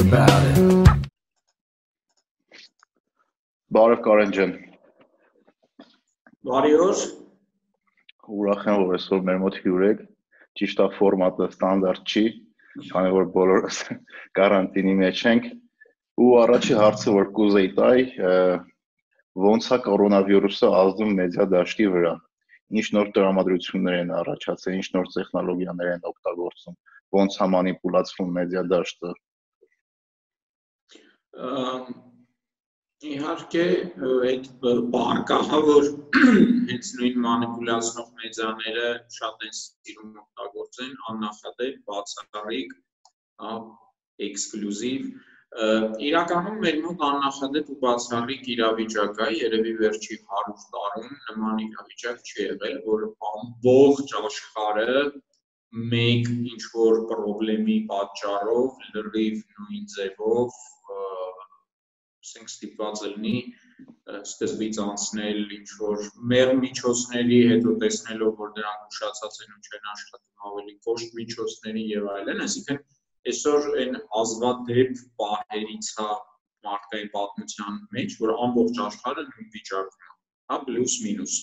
about it. Բարև Կարեն ջան։ Բարի օր։ Ուրախ եմ, որ այսօր մեր մոտ հյուր եք։ Ճիշտ է ֆորմատը ստանդարտ չի, քանի որ բոլորս կարանտինի մեջ ենք։ Ու առաջի հարցը, որ կուզեի տալ, ո՞նց է կորոնավիրուսը ազդում մեդիա դաշտի վրա։ Ինչ նոր տրամադրություններ են առաջացել, ինչ նոր տեխնոլոգիաներ են օգտագործում, ո՞նց է մանիպուլացվում մեդիա դաշտը։ Իհարկե, այդ բարկահա որ հենց նույն մանիպուլյացնող մեդիաները շատ են սիրում օգտագործեն, աննախադեպ, բացառիկ, էքսկլյուզիվ Իրականում մեր մոտ աննախադեպ ու բացառիկ իրավիճակ է, երևի վերջի 100 տարում նման իրավիճակ չի եղել, որ ամբողջ աշխարհը մեկ ինչ որ խնդրի պատճառով լրիվ նույն ձևով ասենք ստիպված լինի սկզբից անցնել ինչ որ մեր միջոցների հետո տեսնելով որ դրանք ուշացած են ու չեն աշխատում ավելի կոշտ միջոցների եւ այլն այսինքն այսօր այն ազվադեպ պահերից հա մարդկային պատմության մեջ որ ամբողջ աշխարհը նույն վիճակում է հա պլյուս մինուս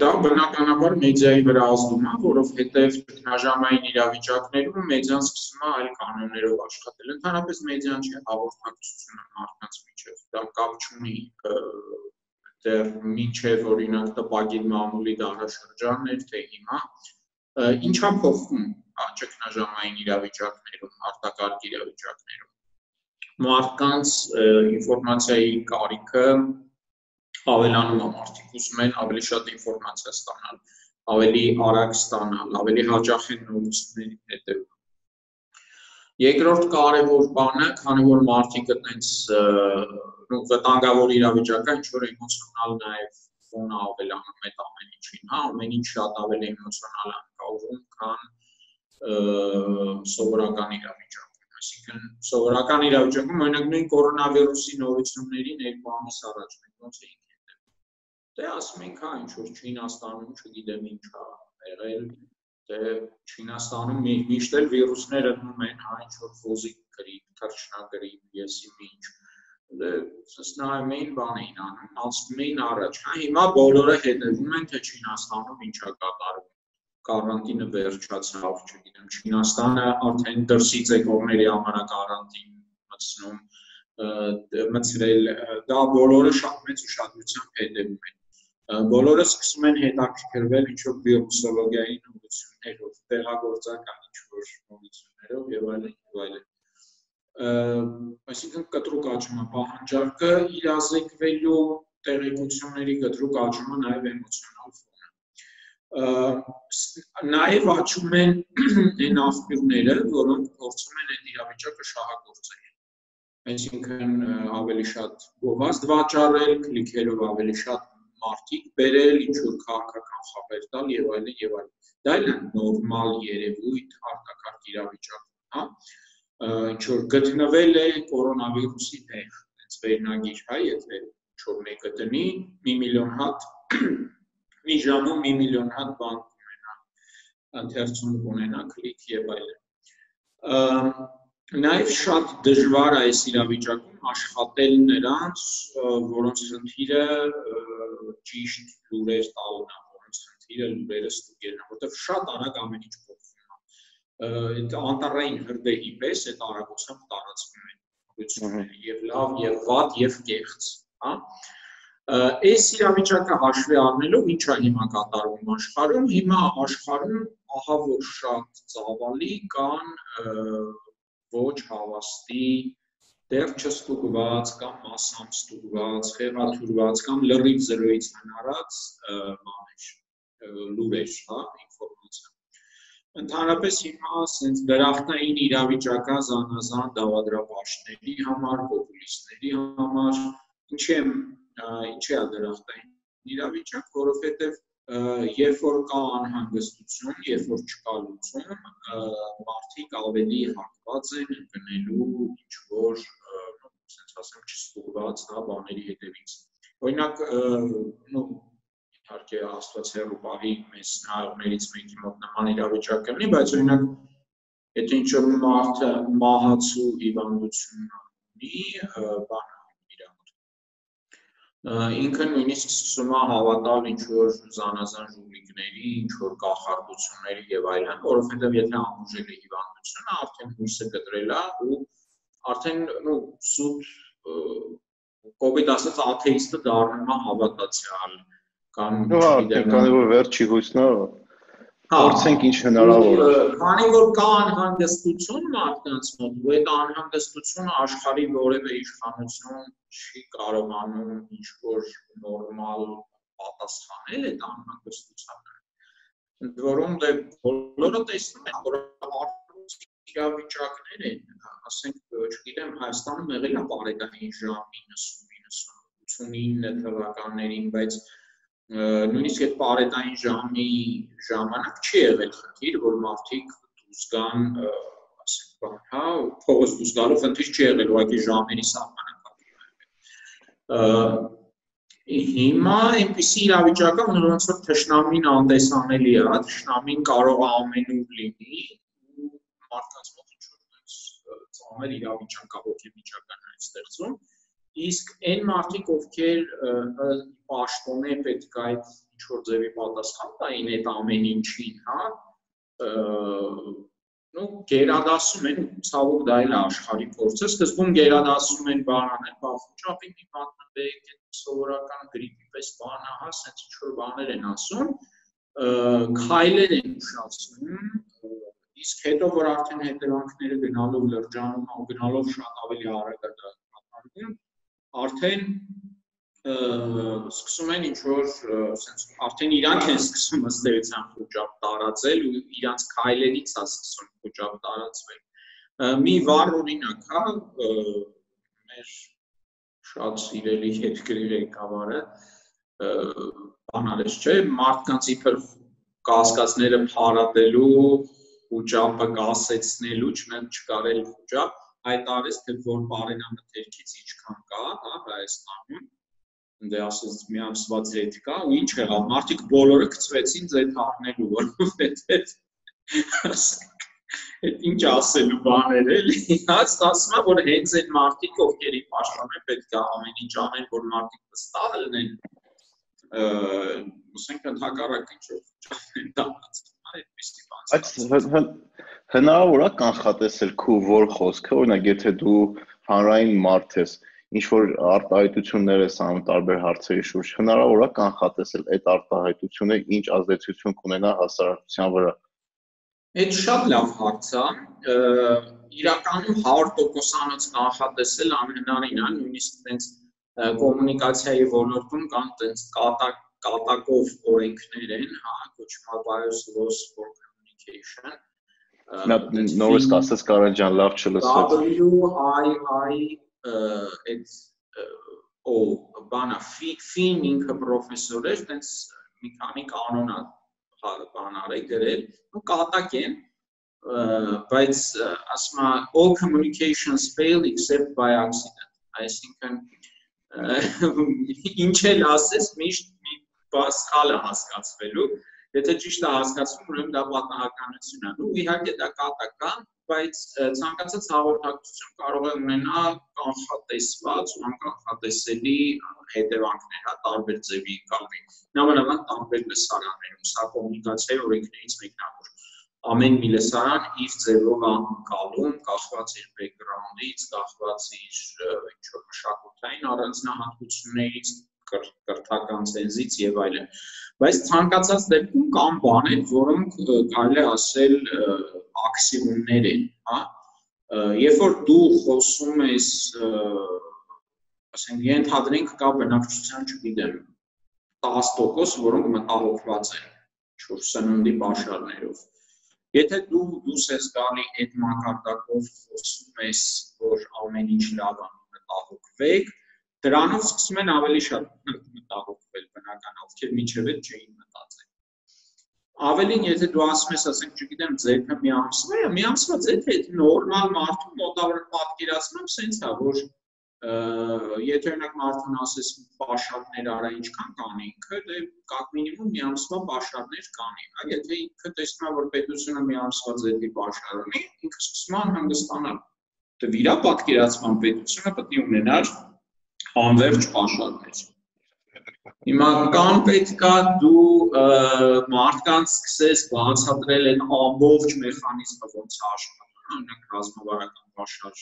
դա բնականաբար մեդիայի վրա ազդում է, որովհետև ճգնաժամային իրավիճակներում մեդիան սկսում է այլ կանոններով աշխատել։ Ընդհանրապես մեդիան չի հաղորդակցությունը մարդկանց միջև։ Դա կապ չունի դեռ միջև օրինակ տպագիր մամուլի դարաշրջաններ, թե հիմա ինչա փոխվում ճգնաժամային իրավիճակներում, արտակարգ իրավիճակներում։ Մարդկանց ինֆորմացիայի կարիքը ավելանում է մարդիկ ուզում են ավելի շատ ինֆորմացիա ստանալ, ավելի արագ ստանալ, ավելի հաճախ են նորությունների հետևում։ Երկրորդ կարևոր բանը, քանի որ մարդիկ այտենց նո վտանգավոր իրավիճակ է, ինչ որ էմոցիոնալ նաև ֆոնը ավելանում է ամեն ինչին, հա, ամեն ինչ շատ ավելի էմոցիոնալ է կողում, քան սովորական իրավիճակում։ Այսինքն սովորական իրավիճակում օրինակ նույն կորոնավիրուսի նորություններին երկու ամիս առաջ մենք ոնց էինք Դե ասում ենք, հա, ինչ որ Չինաստանում, չգիտեմ ինչ է եղել, դե Չինաստանում միշտ էլ վիրուսները դնում են, հա, ինչ որ ֆոզիկ գրիպ, թռչնագրիպ, եսի ինչ դե սս նայում էին բան էին անում, անցնում էին առաջ։ Հա հիմա բոլորը հետևում են, թե Չինաստանում ինչա կատարվում։ Կարանտինը վերջացավ, չգիտեմ, Չինաստանը արդեն դրսից եկողների համար կարանտին մտցնում մցրել, դա բոլորը շատ մեծ ուշադրությամբ հետևում են բոլորը սկսում են հետաքրքրվել ինչ որ բիոպսիոլոգիայի նորություններով, տեղագործական ինչ որ նորություններով եւ այլն եւ այլն։ Այսինքն կտրուկ աճում է պահանջարկը, իրազեկվելու տեղեկությունների կտրուկ աճում է նաեւ էմոցիոնալ ֆոնը։ Նաեւ աճում են այն աղբյուրները, որոնք փորձում են այդ իրավիճակը շահագործել այսինքն ավելի շատ գովազդ վաճառել, քլիքերով ավելի շատ մարդիկ բերել, ինչ որ քաղաքական խաղեր տալ եւ այլն եւ այլն։ Դա էլ նորմալ երևույթ արտակարգ իրավիճակում, հա։ Ինչ որ գտնվել է կորոնավիրուսի տեղ, այնց վերնագիր, հա, եթե ինչ որ մեկը տնի, մի միլիոն հատ մի ժամում մի միլիոն հատ բան ունենա, ընթերցում ունենա, քլիկ եւ այլն։ Նաև շատ դժվար է այս իրավիճակում աշխատել նրանց, որոնց խնդիրը ճիշտ լուրեր տալն է, որոնց խնդիրը լուրերը ստուգելն է, որտեղ շատ արագ ամեն ինչ փոխվում է։ Այդ անտարային հրդեհի պես այդ արագությամբ տարածվում են նորությունները եւ լավ եւ վատ եւ կեղծ, հա։ Այս իրավիճակը հաշվի առնելով ի՞նչ է հիմա կատարվում աշխարհում։ Հիմա աշխարհում ահա որ շատ ծավալի կան ոչ հավաստի, դեռ չստուգված կամ մասամբ ստուգված, խեղաթյուրված կամ լրիվ զրոյից հնարած բաներ, լուրեր, հա, ինֆորմացիա։ Ընդհանրապես հիմա ասենց դրախտային իրավիճակա զանազան դավադրապաշտների համար, պոպուլիստների համար, ինչի ինչի է դրախտային իրավիճակ, որովհետև երբ որ կա անհանգստություն, երբ որ չկա լուծում, մարդիկ ավելի հակված են գնելու ինչ որ, ասենց ասեմ, չստուգված հա բաների հետևից։ Օրինակ, նո իհարկե Աստված հերո պահի մեզ նայողներից մեկի մոտ նման իրավիճակ կլինի, բայց օրինակ Եթե ինչ որ մարդը մահացու հիվանդություն ունի, բան ինքը նույնիսկ սկսում է հավատալ ինչ որ զանազան ժուլիկների, ինչ որ կախարդությունների եւ այլն, որովհետեւ եթե ամբուժել է հիվանդությունը, արդեն հույսը կտրել է ու արդեն նո սուտ կոպիտ ասած աթեիստը դառնում է հավատացյալ կամ չգիտեմ, քանի որ վերջի հույսն է փորձենք ինչ հնարավոր է։ Քանի որ կա անհանգստություն մարդկանց մոտ, ու այդ անհանգստությունը աշխարհի որևէ իշխանություն չի կարողանում ինչ որ նորմալ պատասխանել այդ անհանգստությանը։ Ընդ որում դե բոլորը տեսնում են, որ իրավիճակներ են, ասենք, չգիտեմ, Հայաստանում եղել է բարեկային ժամ 90-99 թվականներին, բայց նույնիսկ այդ պարետային ժամի ժամանակ չի եղել խնդիր, որ մարդիկ դուրս գան, ասենք, բան, հա, փողոց դուրս գալու խնդիր չի եղել, ուղղակի ժամերի սահմանակապ։ Հիմա այնպիսի իրավիճակ է, որ ոնց որ թշնամին անտեսանելի է, թշնամին կարող է ամենուր լինի մարդկանց մոտ ինչ որ այնպես ծանր իրավիճակ կա հոգեվիճական այստեղծում իսկ այն մարդիկ ովքեր պաշտոնե պետք է այդ ինչ որ ձևի պատասխան տային այդ ամեն ինչին, հա, նո գերադասում են ցավոք դա էլ աշխարհի փորձը սկզբում գերադասում են բանանել բախուճապի մի մատնվեք սովորական գրիպի պես բանա հա ասենց ինչ որ բաներ են ասում քայլեր են ուշացնում իսկ հետո որ արդեն հետևանքները գնալով լրջանում ու գնալով շատ ավելի արագ դա կատարվում արդեն սկսում են ինչ որ ասենց արդեն իրանք են սկսում ըստ էության խոճապ տարածել ու իրանք քայլերից է սկսում խոճապ տարածվել մի վառ օրինակ հա մեր շատ սիրելի երկրի ղեկավարը բանալես չէ մարդկանց իբր կասկածները փարատելու խոճապը կասեցնելու չնայած չկարել խոճապ հայտարարեց, թե որ բարենամթերքից ինչքան կա, հա, Հայաստանում դե ասած մի ամսվա ձեթ կա ու ինչ եղավ մարդիկ բոլորը գծվեցին ձեթ առնելու որովհետեւ այդ ինչ ասելու բաներ էլի հաց ասում է որ հենց այդ մարդիկ ովքեր ի պաշտպանը պետք է ամեն ինչ անեն որ մարդիկ վստահ լինեն ուսենք ընդհակառակ ինչ որ ճանեն դառած այդպեսի բան այդ հնարավոր է կանխատեսել քու որ խոսքը, օրինակ եթե դու հանրային մարդ ես, ինչ որ արտահայտություններ ես անում տարբեր հարցերի շուրջ, հնարավոր է կանխատեսել այդ արտահայտությունը ինչ ազդեցություն կունենա հասարակության վրա։ Այդ շատ լավ հարց է։ Իրականում 100%-անոց կանխատեսել անհնարին է, նույնիսկ այնց կոմունիկացիայի ոլորտում կան այնց կատակ կատակով օրենքներ են, հա, կոչվում է bias laws for communication, Նա նորից կասես Կարեն ջան, լավ չլսեց։ WII այդ օ բանա ֆին ինքը պրոֆեսոր էր, տենց մի քանի կանոնա բան արել գրել, ու կատակ են բայց ասում է all communications fail except by accident այսինքն ինչ էլ ասես միշտ մի բասխալ է հասկացվելու Եթե ճիշտ է հասկացվում, ուրեմն դա պատահականություն է։ Ու իհարկե դա կատական, բայց ցանկացած հաղորդակցություն կարող է ունենալ կանխատեսված ու անկանխատեսելի հետևանքներ, հա, տարբեր ձևի կարգի։ Նամանավանդ տարբեր լսարաններում, սա կոմունիկացիայի օրենքներից մեկն է, որ ամեն մի լսարան իր ձևով անկալում, կախված իր բեքգրաունդից, կախված իր ինչ որ մշակութային առանձնահատկություններից, կրթական ցենզից եւ այլն բայց ցանկացած դեպքում կան բաներ, որոնք կարելի է ասել աքսիոմներ են, հա։ Երբ որ դու խոսում ես, ասենք, ենթադրենք կա բնակչության, չգիտեմ, 10%, որոնք մտահոգված են ինչ-որ սննդի բաշարներով։ Եթե դու դուս ես գալի այդ մակարդակով խոսում ես, որ ամեն ինչ լավ է, մտահոգվեք, դրանով սկսում են ավելի շատ մտահոգվել բնական, ովքեր միջև այդ չէին մտածել։ Ավելին, եթե դու ասում ես, ասենք, չգիտեմ, ձեթը մի ամսվա է, մի ամսվա ձեթը այդ նորմալ մարդու մոտավորը պատկերացնում, սենց է, որ եթե օրինակ մարդուն ասես պաշարներ արա ինչքան կանի ինքը, դե կակ մինիմում մի ամսվա պաշարներ կանի, հա, եթե ինքը տեսնում է որ պետությունը մի ամսվա ձեթի պաշար ունի, ինքը սկսում է հանգստանալ։ Դե վիրա պատկերացման պետությունը պետք է ունենար անverջ պաշարներ։ Հիմա կան պետքա դու մարդկանց սկսես բացատրել այն ամբողջ մեխանիզմը ոնց է աշխատում, օրինակ ռազմավարական պաշար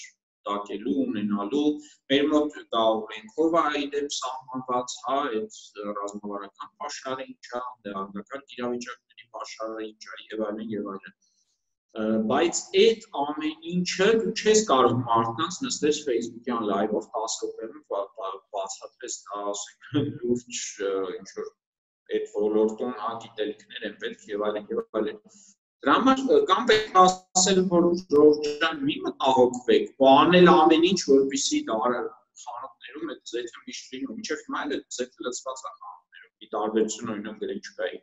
տակելու, ունենալու, մեր մոտ դա օրենքով է իդեպ սահմանված, հա, այդ ռազմավարական պաշարը ինչա, դերակալ իրավիճակների պաշարը ինչա եւ այլն եւ այլն բայց այդ ամեն ինչը դու չես կարող մարդկանց նստես Facebook-յան live-ով 10 րոպեում բացատրես դա ասենք լուրջ ինչ որ այդ ոլորտում հա գիտելիքներ են պետք եւ այլն եւ այլն դրա համար կամ պետք է ասել որ ժողովրդյան մի մտահոգվեք բանել ամեն ինչ որպեսի դա խանութներում այդ ձեթը միշտ լինում ինչեւ հիմա էլ ձեթը լցված է խանութներում ի տարբերություն օրինակ գրեչկայի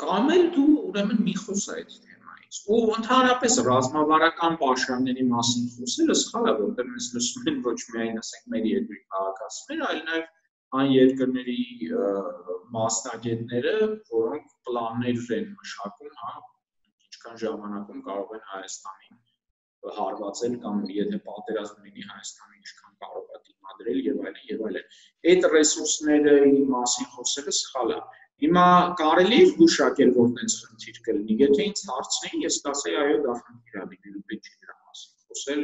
կամ էլ դու ուրեմն մի խոս այդ թեմայից։ Ու ընդհանրապես ռազմավարական պաշարների մասին խոսելը սխալ է, որտեղ մենք լսում ենք ոչ միայն ասենք մեր երկրի քաղաքացիներ, այլ նաև այն երկրների մասնագետները, որոնք պլաններ են մշակում, հա, ինչքան ժամանակում կարող են Հայաստանին հարվածել կամ եթե պատերազմ լինի Հայաստանը ինչքան կարող է դիմադրել եւ այլն եւ այլն։ Այդ ռեսուրսների մասին խոսելը սխալ է։ Հիմա կարելի է զգուշակել, որ տենց խնդիր կլինի։ Եթե ինձ հարցնեին, ես կասեի, այո, դա խնդիր է լինելու պետք չի դրա մասին խոսել,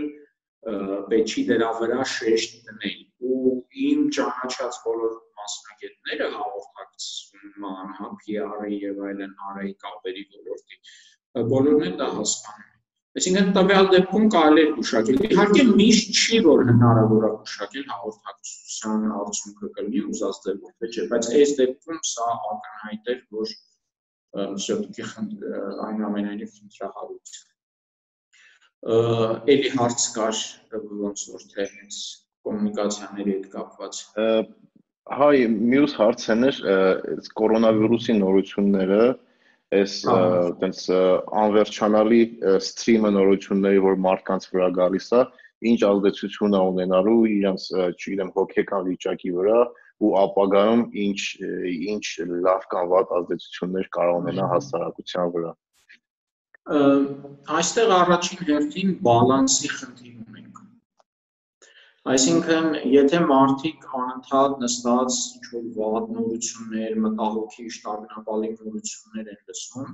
պետք չի դրա վրա շեշտ դնել։ Ու իմ ճանաչած բոլոր մասնագետները հաղորդակցման, հա, PR-ի եւ այլն արայի կապերի ոլորտի բոլորն էլ դա հասկանում Այսինքն տվյալ դեպքում կարելի է գուշակել։ Իհարկե միշտ չի որ հնարավոր է գուշակել հաղորդակցության արդյունքը կլինի ուզած դեպքում, թե չէ, բայց այս դեպքում սա ակնհայտ է, որ մշտքի այնուամենայնիվ խնդրահարույց է։ Էլի հարց կար ոնց որ թե հենց կոմունիկացիաների հետ կապված։ Հայ, մյուս հարցն է կորոնավիրուսի նորությունները, այս այտենց անվերջանալի սթրիմը նորությունների, որ մարդկանց վրա գալիս է, ինչ ազդեցություն է ունենալու իրենց, չգիտեմ, հոգեկան վիճակի վրա ու ապագայում ինչ ինչ լավ կամ վատ ազդեցություններ կարող ունենա հասարակության վրա։ Այստեղ առաջին հերթին բալանսի խնդիր Այսինքն, եթե մարդիկ անընդհատ նստած ինչ-որ վատ նորություններ, մտահոգիչ, տարբերապալի նորություններ են լսում,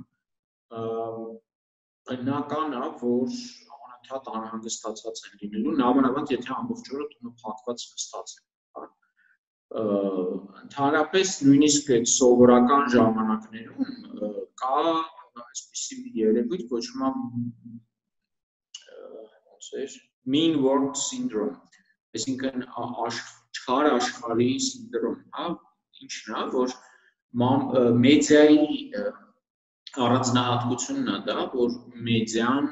բնական է, որ անընդհատ անհանգստացած են լինելու, նամանավանդ եթե ամբողջ օրը տունը փակված նստած են, հա։ Ընդհանրապես նույնիսկ այդ սովորական ժամանակներում կա այսպիսի մի երևույթ կոչվում է ոնց է mean work syndrome այսինքն աշխարհ աշխարհի սինդրոմ, հա, ինչն է, որ մեդիայի առանձնահատկությունն է դա, որ մեդիան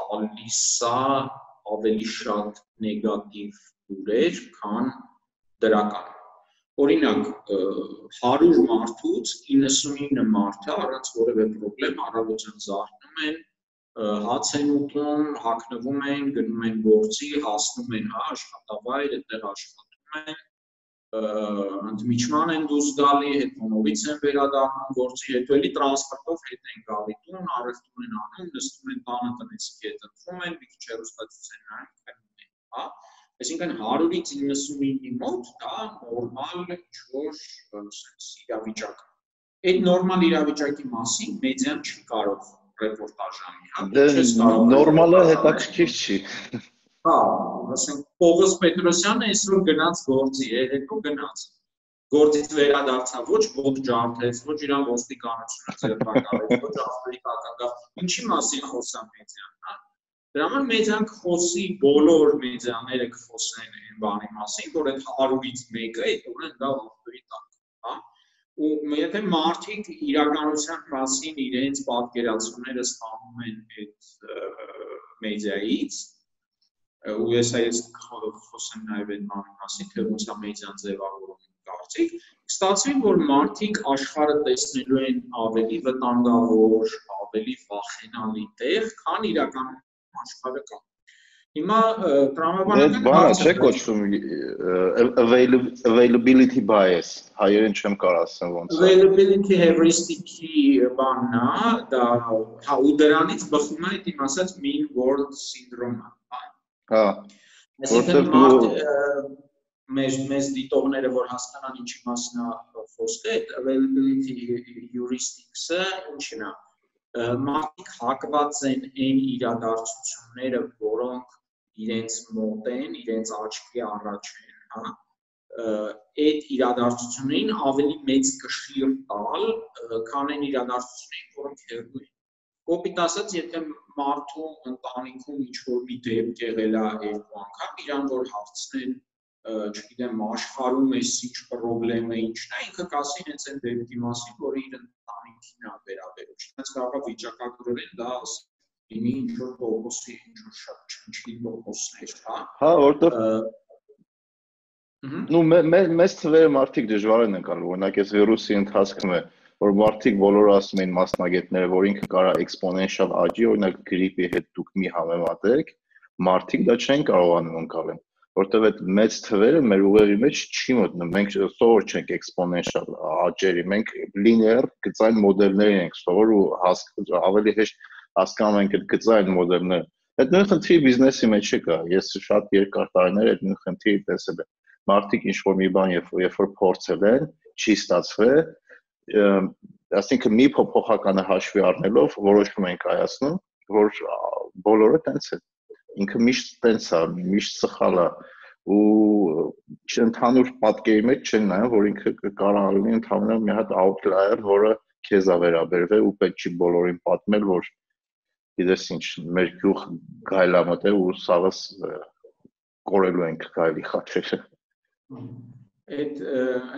տալիս է ավելի շատ նեգատիվ լուրեր, քան դրական։ Օրինակ 100 մարդուց 99 մարդը առանց որևէ խնդրեմ առավոտյան զարթնում են հաց են ուտում, հագնվում են, գնում են գործի, հասնում են հա աշխատավայր, այդտեղ աշխատում են, ընդմիջման են դուրս գալի, հետոնովից են վերադառնում գործի, հետո էլի տրանսպորտով հետ են գալի տուն, առևտուր են անում, նստում են տանը տնեցքի հետ ընտրում են, մի քիչ հեռուստացույց են նայում, քնում են, հա։ Այսինքն 100-ից 99-ի մոտ դա նորմալ ինչ-որ sense իրավիճակ։ Այդ նորմալ իրավիճակի մասին մեդիան չի կարող ռեպորտաժանի, հա։ Դե նորմալը հետաքրքիր չի։ Հա, ասենք Պողոս Պետրոսյանը այսօր գնաց գործի, երեկո գնաց։ Գործից վերադարձավ, ոչ ոնց ջարդեց, ոչ իրան ոստիկանությունը ձերբակալեց, ոչ ավտորիկականգա։ Ինչի մասին խոսա մեդիան, հա։ Դրա համար մեդիան կխոսի, բոլոր մեդիաները կխոսեն այն բանի մասին, որ այդ 100-ից մեկը այդ օրը դա ավտորիկակ, հա ու եթե մարդիկ իրականության մասին իրենց պատկերացումները ստանում են այդ մեդիայից ու ես այս խոսեմ նաև այդ բանի մասին թե ոնց է մեդիան ձևավորում կարծիք ստացվի որ մարդիկ աշխարհը տեսնելու են ավելի վտանգավոր ավելի վախենալի տեղ քան իրականում աշխարհը կա Հիմա տրամաբանական բանը չէ կոչվում availability bias, հայերեն չեմ կարող ասեմ ոնց։ Availability heuristic-ի բանն է, դա հա ու դրանից բխում է իմ ասած mean world syndrome-ը, հա։ Հա։ Որտեղ մեր մեզ դիտողները որ հասկանան ինչի մասն է խոսքը, availability heuristics-ը ինչն է մարդիկ հակված են այն իրադարձությունները, որոնք իրենց մոտ են, իրենց աչքի առաջ են, հա այդ իրադարձություններին ավելի մեծ կշիռ տալ, քան այն իրադարձություններին, որոնք հերոյ են։ Կոպիտ ասած, եթե մարդու ընտանիքում ինչ որ մի դեպք եղել է երկու անգամ, իրան որ հարցնեն, չգիտեմ, աշխարհում էս ինչ խնդրեմ է, ինչն է, ինքը կասի հենց այն դեպքի մասին, որը իր ընտանիքին է վերաբերում։ Չնայած կարող է վիճակագրորեն դա լինի ինչ որ տոկոսի, ինչ որ շատ չնչի տոկոսներ, հա։ Հա, որտեղ Ну, մեծ թվերը մարդիկ դժվար են անցալ, օրինակ այս վիրուսի ընթացքում է, որ մարդիկ բոլորը ասում են մասնագետները, որ ինքը կարա էքսպոնենշիալ աճի, օրինակ գրիպի հետ դուք մի համեմատեք, մարդիկ դա չեն կարողանում անցալեն որտեվ այդ մեծ թվերը մեր ուղեղի մեջ չի մտնում։ Մենք սովոր չենք էքսպոնենշիալ աճերի, մենք լիներ գծային մոդելներ ենք սովոր ու ավելի հեշտ հասկանում ենք այդ գծային մոդելները։ Այդ նույն խնդիրը բիզնեսի մեջ կա։ Ես շատ երկար տարիներ այդ նույն խնդիրը տեսել եմ։ Մարդիկ ինչ որ մի բան երբ երբ որ փորձել են, չի ստացվել, ասինքն մի փոփոխականը հաշվի առնելով որոշում են կայացնում, որ բոլորը տենց է։ Ինքը միշտ տենց է, միշտ սխալ է ու ընդհանուր պատկերի մեջ չեն նայում, որ ինքը կարող լինի ընդհանրապես մի հատ outlier, որը քեզ է վերաբերվել ու պետք չի բոլորին պատմել, որ գիտես ինչ, մեր գյուղ գայլամտե ու սաղս կորելու ենք գայլի խաչերը։ Այդ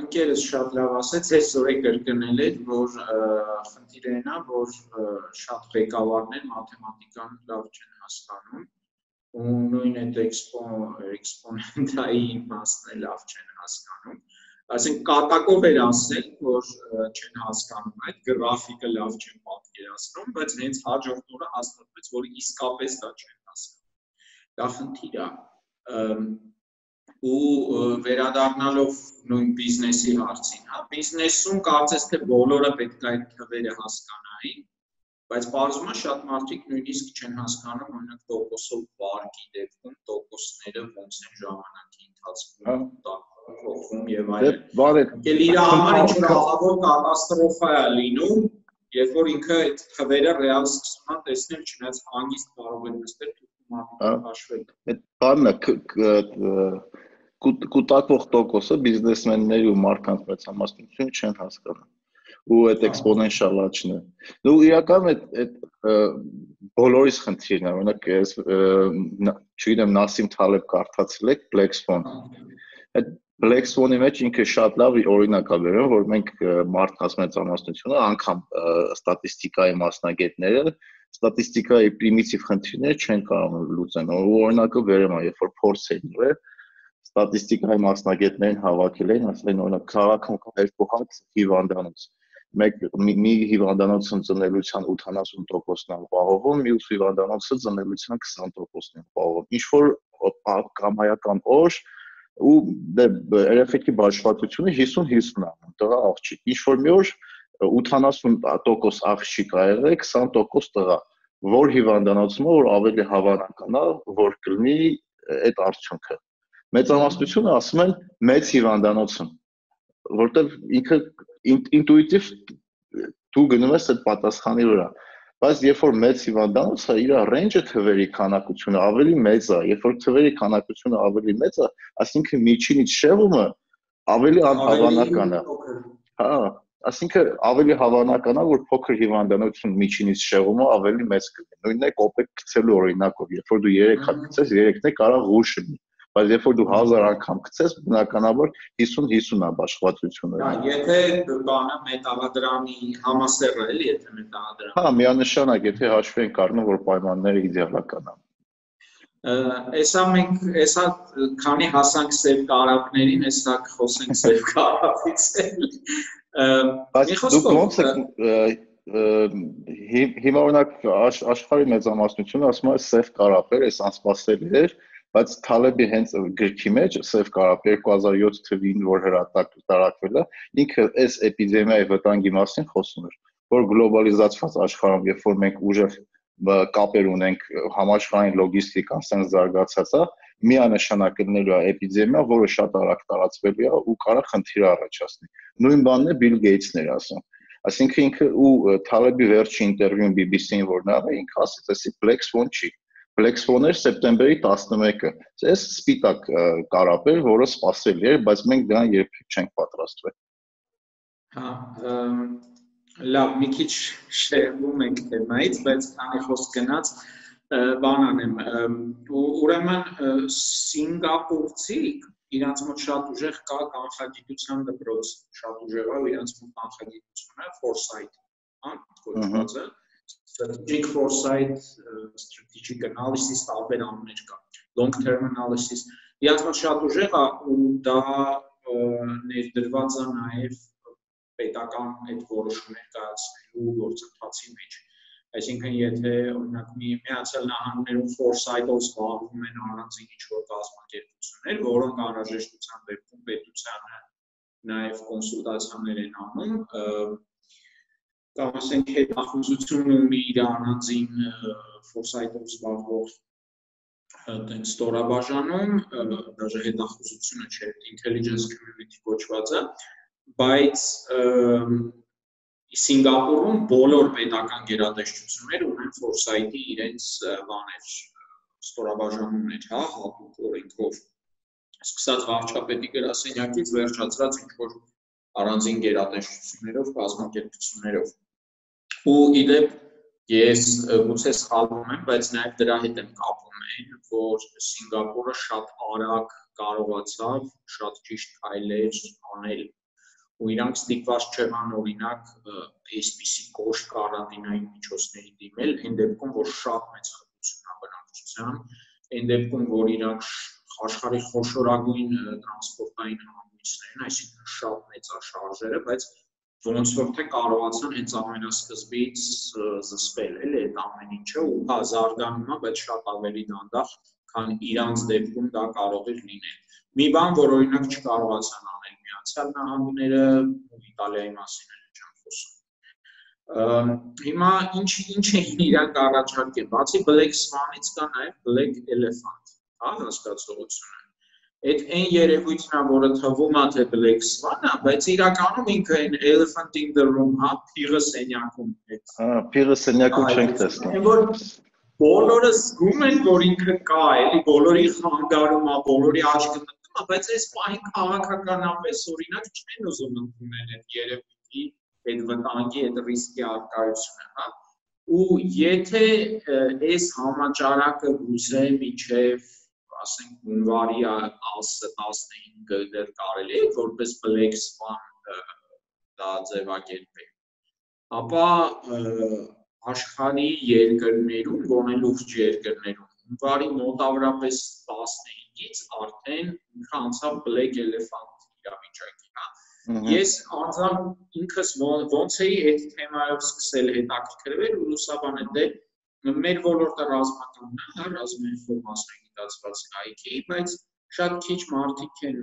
ընկերս շատ լավ ասեց, այսօր է կրկնել էր, որ խնդիրը նա, որ շատ ղեկավարներ մաթեմատիկան լավ չեն հասկանում ու նույն այդ էքսպոնենտայի մասն լավ չեն հասկանում ասենք կատակով էր ասել, որ չեն հասկանում այդ գրաֆիկը լավ չեն պատկերացնում, բայց հենց հաջորդ օրը հաստատվեց, որ իսկապես դա չեն հասկանում։ Դա խնդիր է ու վերադառնալով նույն բիզնեսի հարցին, հա, բիզնեսում կարծես թե բոլորը պետք է այդ թվերը հասկանային, բայց բարձում է շատ մարդիկ նույնիսկ չեն հասկանում օրինակ տոկոսով վարկի դեպքում տոկոսները ոնց են ժամանակի ընթացքում տակ փոխվում եւ այլն։ Դե բարի։ Էլ իր համար ինչ որ ահավոր կատաստրոֆա է լինում, երբ որ ինքը այդ թվերը ռեալ սկսում է տեսնել, չնայած հանգիստ կարող է նստել թուխում հաշվել։ Այդ բանը կուտակվող տոկոսը բիզնեսմենների ու մարդկանց մեծամասնությունը չեն հասկանում ու այդ էքսպոնենշիալ աճն է։ Դու իրական այդ այդ բոլորիս խնդիրն է, օրինակ ես չգիտեմ Նասիմ Թալեբ կարդացել եք Black Swan։ Այդ Black Swan-ի մեջ ինքը շատ լավ օրինակ է վերում, որ մենք մարդկանց մեծամասնությունը, անգամ ստատիստիկայի մասնագետները ստատիստիկայի պրիմիտիվ խնդիրները չեն կարող լուծեն։ Օրինակը վերեմ, երբ որ փորձ էին ուրել, ստատիստիկայի մասնագետներին հավաքել էին, ասել են օրինակ քաղաքում կա երկու հատ հիվանդանոց մեկ մի, հիվանդանոցն ծնելիության 80%-ն է ապահովում, մյուս հիվանդանոցը ծնելիության 20%-ն է ապահովում։ Ինչ որ կամայական օր ու դե երեխեքի բաշխվածությունը 50-50 է, տղա աղջիկ։ Ինչ որ մի օր 80% աղջիկ ա եղել, 20% տղա, որ հիվանդանոցում որ ավելի հավանական է, որ կլինի այդ արդյունքը։ Մեծամասնությունը ասում են մեծ հիվանդանոցում, որտեղ ինքը ինտուիտիվ դու գնում ես այդ պատասխանի վրա բայց երբ որ մեծ հիվանդանոցը իր ռեյնջը թվերի քանակությունը ավելի մեծ է, երբ որ թվերի քանակությունը ավելի մեծ է, այսինքն միջինից շեղումը ավելի անհավանական է։ Հա, այսինքն ավելի հավանական է, որ փոքր հիվանդանոցում միջինից շեղումը ավելի մեծ կլինի։ Նույնն է կոպեկ գցելու օրինակով, երբ որ դու 3 հատ գցես, 3-ն է կարող ղուշ լինի բայց երբ որ դու 1000 անգամ գցես, բնականաբար 50-50 է բաշխվածությունը։ Հա, եթե բանը մետաղադրամի համասեռը էլի, եթե մետաղադրամ։ Հա, միանշանակ, եթե հաշվի ենք առնում, որ պայմանները իդեալական են։ Էսա մենք էսա քանի հասանք սև կարապներին, էսա խոսենք սև կարապից էլ։ Բայց դուք ոնց եք հիմա օրինակ աշխարհի մեծամասնությունը ասում է սև կարապեր, այս անսպասելի էր, բայց Թալեբի հենց գրքի մեջ սև կարապ 2007 թվին որ հրատակ տարածվել է, ինքը այս էպիդեմիայի վտանգի մասին խոսում էր, որ գլոբալիզացված աշխարհում, երբ որ մենք ուժեղ կապեր ունենք համաշխարհային լոգիստիկան sense զարգացած է, միանշանակ լինելու է էպիդեմիա, որը շատ արագ տարածվելու է ու կարող խնդիր առաջացնի։ Նույն բանն է Bill Gates-ն էր ասում։ Այսինքն ինքը ու Թալեբի վերջի ինտերվյուն BBC-ին որ նա ինքը ասաց, էսի Black Swan չի։ Flexphone-ը սեպտեմբերի 11-ը։ Այս սպիտակ կարապեր, որը սпасելի էր, բայց մենք դրան երբեք չենք պատրաստվել։ Հա, լավ, մի քիչ շեղվում ենք թեմայից, բայց քանի խոսք գնաց, բան անեմ։ Ուրեմն Սինգապուրցիք իրանց մոտ շատ ուժեղ կա կանխագիտության դպրոց, շատ ուժեղ է իրանց մոտ կանխագիտությունը Foresight, հա, կոչվածը։ Ահա strategic foresight, strategic analysis տարբեր անուններ կա, long term analysis։ Իրանց մոտ շատ ուժեղ է ու դա ներդրված է նաև պետական այդ որոշումներ կայացնելու գործընթացի մեջ։ Այսինքն եթե օրինակ մի միացյալ նահանգներում foresight-ով զբաղվում են առանձին ինչ-որ կազմակերպություններ, որոնք անհրաժեշտության դեպքում պետությանը նաև կոնսուլտացիաներ են անում, կամ ասենք հետախուզություն ունի իր առանձին foresight-ով զբաղվող այդեն ստորաբաժանում, դաժե հետախուզությունը չէ, intelligence community կոչված է, բայց Սինգապուրում բոլոր պետական գերատեսչությունները ունեն ֆորսայթի իրենց բաներ ստորաբաժանումներ, հա, հատուկ օրենքով։ Սկսած վարչապետի գրասենյակից վերջացրած ինչ որ առանձին գերատեսչություններով, կազմակերպություններով։ Ու իդեպ ես գուցե սխալվում եմ, բայց նաև դրա հետ եմ կապում այն, որ Սինգապուրը շատ արագ կարողացավ շատ ճիշտ քայլեր անել ու իրանք ստիպված չեղան օրինակ այսպիսի կոշտ կարանտինային միջոցների դիմել, այն դեպքում, որ շատ մեծ խտություն է բնակչության, այն դեպքում, որ իրանք աշխարհի խոշորագույն տրանսպորտային հանգույցներն, այսինքն շատ մեծ է շարժերը, բայց ոնց որ թե կարողացան հենց ամենասկզբից զսպել էլի այդ ամեն ինչը ու հա զարգանում է, բայց շատ ավելի դանդաղ, քան իրանց դեպքում դա կարող էր լինել։ Մի բան, որ օրինակ չկարողացան անել Միացյալ Նահանգները Իտալիայի մասին էլ չեմ խոսում։ Հիմա ինչ ինչ էին իրանք առաջարկել, բացի Black Swan-ից կա նաև Black Elephant, հա, հասկացողությունը։ Այդ այն երևույթն է, որը թվում է թե Black Swan-ը, բայց իրականում ինքը այն Elephant in the Room, հա, փիղը սենյակում է։ Հա, փիղը սենյակում չենք տեսնում։ Այն որ բոլորը զգում են, որ ինքը կա, էլի բոլորի խանգարում է, բոլորի աչքը բայց այս պահին քաղաքականապես օրինակ չեն ուզում ընդունել այդ երևույթի այդ վտանգի այդ ռիսկի արկայությունը, հա։ Ու եթե այս համաճարակը գուզե միջև ասենք հունվարի 10-15 դեռ կարելի է որպես black swan դա ձևակերպել ապա աշխարհի երկրներում, գոնե լուրջ երկրներում, հունվարի մոտավորապես 15 ից արդեն ինքը անցավ black elephant իրավիճակի, հա։ Ես անձամբ ինքս ոնց էի այդ թեմայով սկսել հետաքրքրվել ու լուսաբանել դե մեր ոլորտը ռազմականն է, հա, ռազմի մասնագիտացված կայքի, բայց շատ քիչ մարդիկ են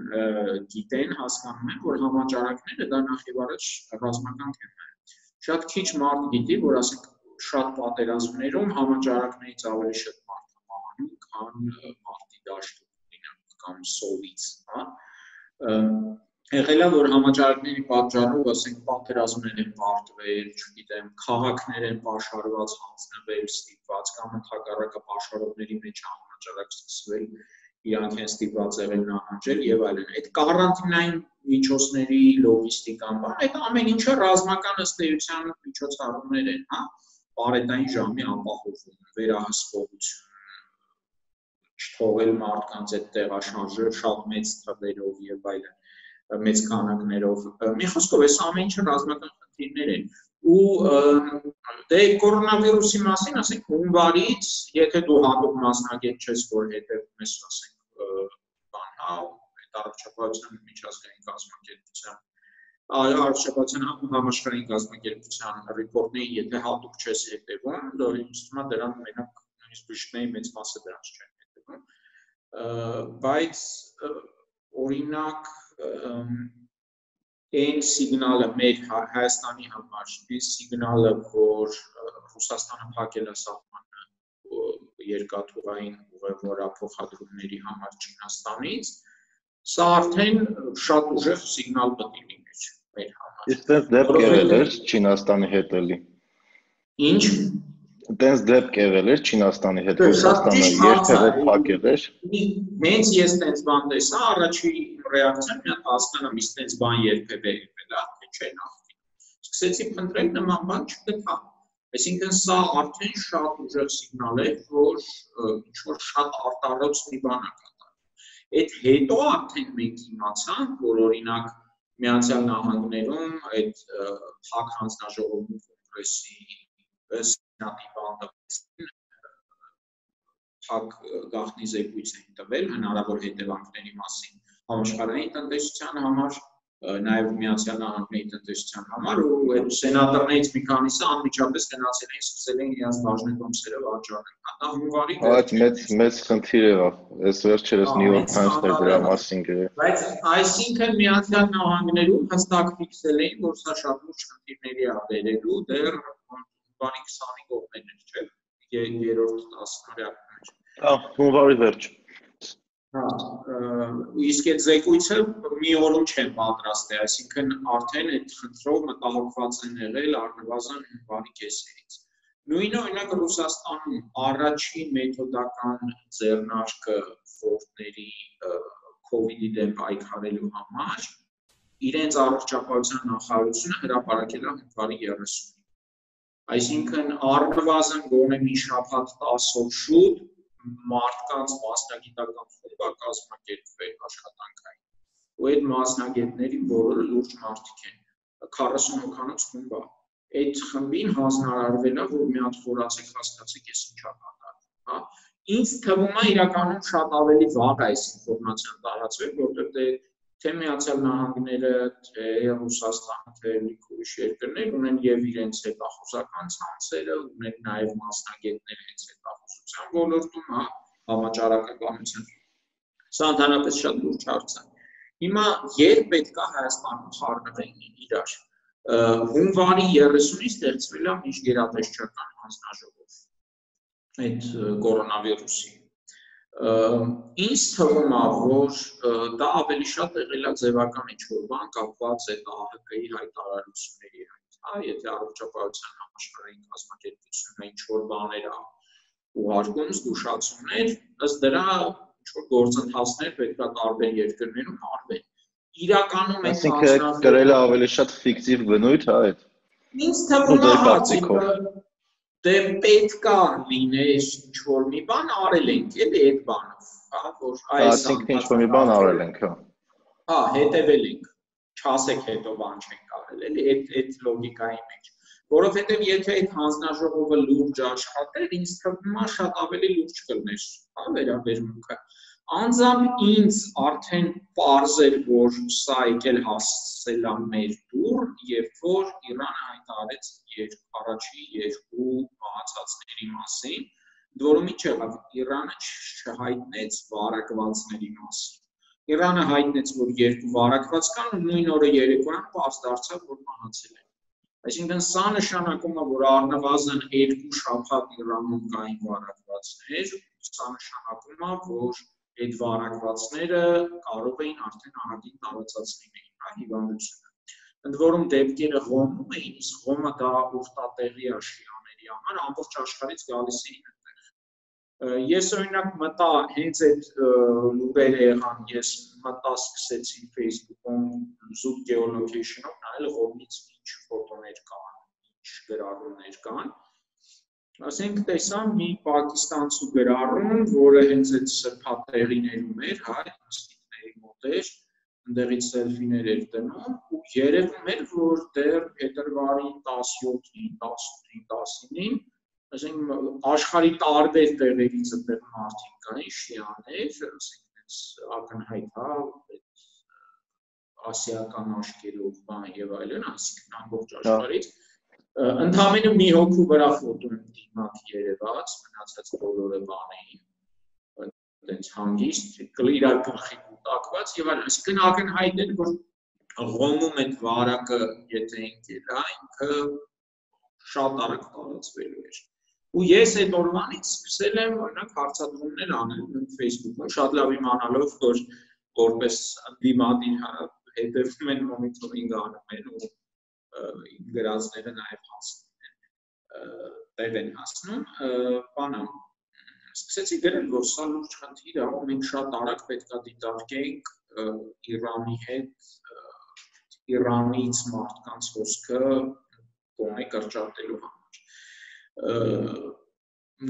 գիտեն, հասկանում են, որ համաճարակները դա նախ եւ առաջ ռազմական թեմա է։ Շատ քիչ մարդ գիտի, որ ասենք շատ պատերազմներում համաճարակներից ավելի շատ մարդ է մահանում, քան մարդի դաշտում կամ սովից, հա եղելա որ համաճարակների պատճառով ասենք պատերազմներ են պարտվել, չգիտեմ, քաղաքներ են պաշարված, հանձնվել, ստիպված կամ ընդհակառակը պաշարողների մեջ համաճարակ սկսվել, իրանք են ստիպված եղել նահանջել եւ այլն։ Այդ կարանտինային միջոցների լոգիստիկան, բան, այդ ամեն ինչը ռազմական ըստ էության միջոցառումներ են, հա, բարետային ժամի ապահովում, վերահսկողություն չթողել մարդկանց այդ տեղաշարժը շատ մեծ թվերով եւ այլն մեծ քանակներով մի խոսքով այս ամեն ինչը ռազմական խնդիրներ են ու դե կորոնավիրուսի մասին ասենք հունվարից եթե դու հատուկ մասնագետ ես որ հետևում ես ասենք բան հա այդ առողջապահության միջազգային կազմակերպության արշավացիան համաշխարհային կազմակերպության ռեպորտներին, եթե հատուկ չես հետևում, դա ինձ թվում է դրան մենակ նույնիսկ բժիշկների մեծ մասը դրանց չեն հետևում։ Բայց օրինակ այն սիգնալը մեր հա-, Հայաստանի համար, այն սիգնալը, որ Ռուսաստանը փակել է սահմանը երկաթուղային ուղևորափոխադրումների համար Չինաստանից, սա արդեն շատ ուժեղ սիգնալ պետք է լիներ մեր համար։ Իսկ դες դեպք եղել էր Չինաստանի հետ էլի։ Ինչ Դες դեպք եղել էր Չինաստանի հետ, Ռուսաստանը երբևէ փակել էր։ Հենց ես տենց բան տեսա, առաջի ռեակցիան մի հատ հասկանամ, իսկ տենց բան երբևէ եղել է, թե չէ նախքին։ Սկսեցի փնտրել նման բան չգտա։ Այսինքն սա արդեն շատ ուժեղ սիգնալ է, որ ինչ որ շատ արտարոց մի բան է կատարվում։ Այդ հետո արդեն մենք իմացանք, որ օրինակ Միացյալ Նահանգներում այդ փակ հանձնաժողովի կոնգրեսի նատի բանդակին փակ գաղտնի զեկույց էին տվել հնարավոր հետևանքների մասին համաշխարհային տնտեսության համար նաև Միացյալ Նահանգների տնտեսության համար ու այդ սենատորներից մի քանիսը անմիջապես գնացել էին սկսել էին իրենց բաժնետոմսերը վաճառել։ Հատա հունվարի Այդ մեծ մեծ խնդիր եղավ։ Այս վերջերս New York Times-ը դրա մասին գրել։ Բայց այսինքն Միացյալ Նահանգներում հստակ ֆիքսել էին, որ սա շատ լուրջ խնդիրների է բերելու դեռ հունվարի 20-ի կողմերն չէ, երրորդ տասնամյակում մեջ։ Հա, հունվարի վերջ։ Հա, իսկ այդ զեկույցը մի օրում չեն պատրաստել, այսինքն արդեն այդ խնդրով մտահոգված են եղել առնվազն հունվարի կեսերից։ Նույնը օրինակ Ռուսաստանում առաջին մեթոդական ձեռնարկը ֆորտների COVID-ի դեմ պայքարելու համար իրենց առողջապահության նախարարությունը հրապարակել է հունվարի 30-ին Այսինքն առնվազն գոնե մի շաբաթ 10-ով շուտ մարդկանց մասնագիտական խումբ է կազմակերպվել աշխատանքային։ Ու այդ մասնագետների բոլորը լուրջ մարդիկ են։ 40 հոգանոց խումբ է։ Այդ խմբին հանձնարարվել է, որ մի հատ խորացեք հասկացեք, ես ինչա կատարվում, հա։ Ինձ թվում է իրականում շատ ավելի վաղ է այս ինֆորմացիան տարածվել, որտեղ դե թե Միացյալ Նահանգները, թե Ռուսաստանը, թե մի ուրիշ երկրներ ունեն եւ իրենց հետախուզական ցանցերը, ունեն նաեւ մասնագետներ հենց հետախուզության ոլորտում, հա, համաճարակականության։ Սա ընդհանրապես շատ լուրջ հարց է։ Հիմա երբ պետք է Հայաստանում խառնվեն իրար։ Հունվարի 30-ից ստեղծվել է միջգերատեսչական հանձնաժողով այդ կորոնավիրուսի ինձ թվում է որ դա ավելի շատ եղել է ձևական ինչ-որ բան կապված է ԱՀԿ-ի հայտարարությունների հետ, հա, եթե առողջապահության համաշխարհային կազմակերպությունը ինչ-որ բաներ է ուղարկում, զգուշացումներ, ըստ դրա ինչ-որ գործընթացներ պետք է տարբեր երկրներում արվեն։ Իրականում մենք ասենք գրել է ավելի շատ ֆիկտիվ բնույթ, հա, այդ։ Ինձ թվում է հա, դե պետքա լիներ ինչ որ մի բան արել ենք էլի այդ բանով, հա, որ այս ասենք ինչ որ մի բան արել ենք, հա։ Հա, հետևել ենք։ Չասեք հետո բան չենք արել, էլի այդ այդ լոգիկայի մեջ որովհետև եթե այդ հանձնաժողովը լուրջ աշխատեր, ինձ թվում է շատ ավելի լուրջ կլներ, հա, վերաբերմունքը անձամբ ինձ արդեն པարզ էր, որ սա եկել հասցել է մեր դուր, երբ որ Իրանը հայտարարեց երկ առաջի երկու մահացածների մասին, որում ինչ եղավ, Իրանը չհայտնեց վարակվածների մասին։ Իրանը հայտնեց, որ երկու վարակված կան ու նույն օրը երեկոյան պարզ դարձավ, որ մահացել են։ Այսինքն սա նշանակում է, որ առնվազն երկու շաբաթ Իրանում կային վարակվածներ, սա նշանակում է, որ այդ վարակվածները կարող էին արդեն էին հա հիվանդությունը։ Ընդ որում դեպքերը ղոմում էին, իսկ ղոմը դա ուխտատեղի է շիաների համար, ամբողջ աշխարհից գալիս էին այդտեղ։ Ես օրինակ մտա հենց այդ լուրերը եղան, ես մտա սկսեցի Facebook-ում zoom geolocation-ով նայել ղոմից ինչ ֆոտոներ կան, ինչ գրառումներ կան, ասենք տեսա մի պակիստանցու գրառում, որը հենց այդ սրբատեղիներում էր, հա, մսկիթների մոտ էր, ընդեղից սելֆիներ էր դնում ու երևում էր, որ դեռ փետրվարի 17-ին, 18-ին, 19-ին, ասենք աշխարհի տարբեր տեղերից այդտեղ մարդիկ կային, շիաներ, ասենք այս ակնհայտ հա, այդ ասիական աշկերով բան եւ այլն, այսինքն ամբողջ աշխարհից ընդհանրապես մի հոգու վրա ֆոտոն դիմակ երևաց, մնացած բոլորը բանային այդպես հանգիստ իրար գլխի կուտակված եւ այլն, այսինքն ակնհայտ է որ Ռոմում այդ վարակը եթե ինքն ինքը շատ արագ տարածվելու էր ու ես այդ օրվանից սկսել եմ օրինակ հարցադրումներ անել Facebook-ում շատ լավ իմանալով որ որպես դիմադին հա հետևում են մոնիթորինգ անում են ու գրածները նաև հասնում են տեղ են հասնում բանը սկսեցի գրել որ սա լուրջ խնդիր է ու մենք շատ արագ պետքա դիտարկենք Իրանի հետ Իրանից մարդկանց հոսքը կողմի կրճատելու համար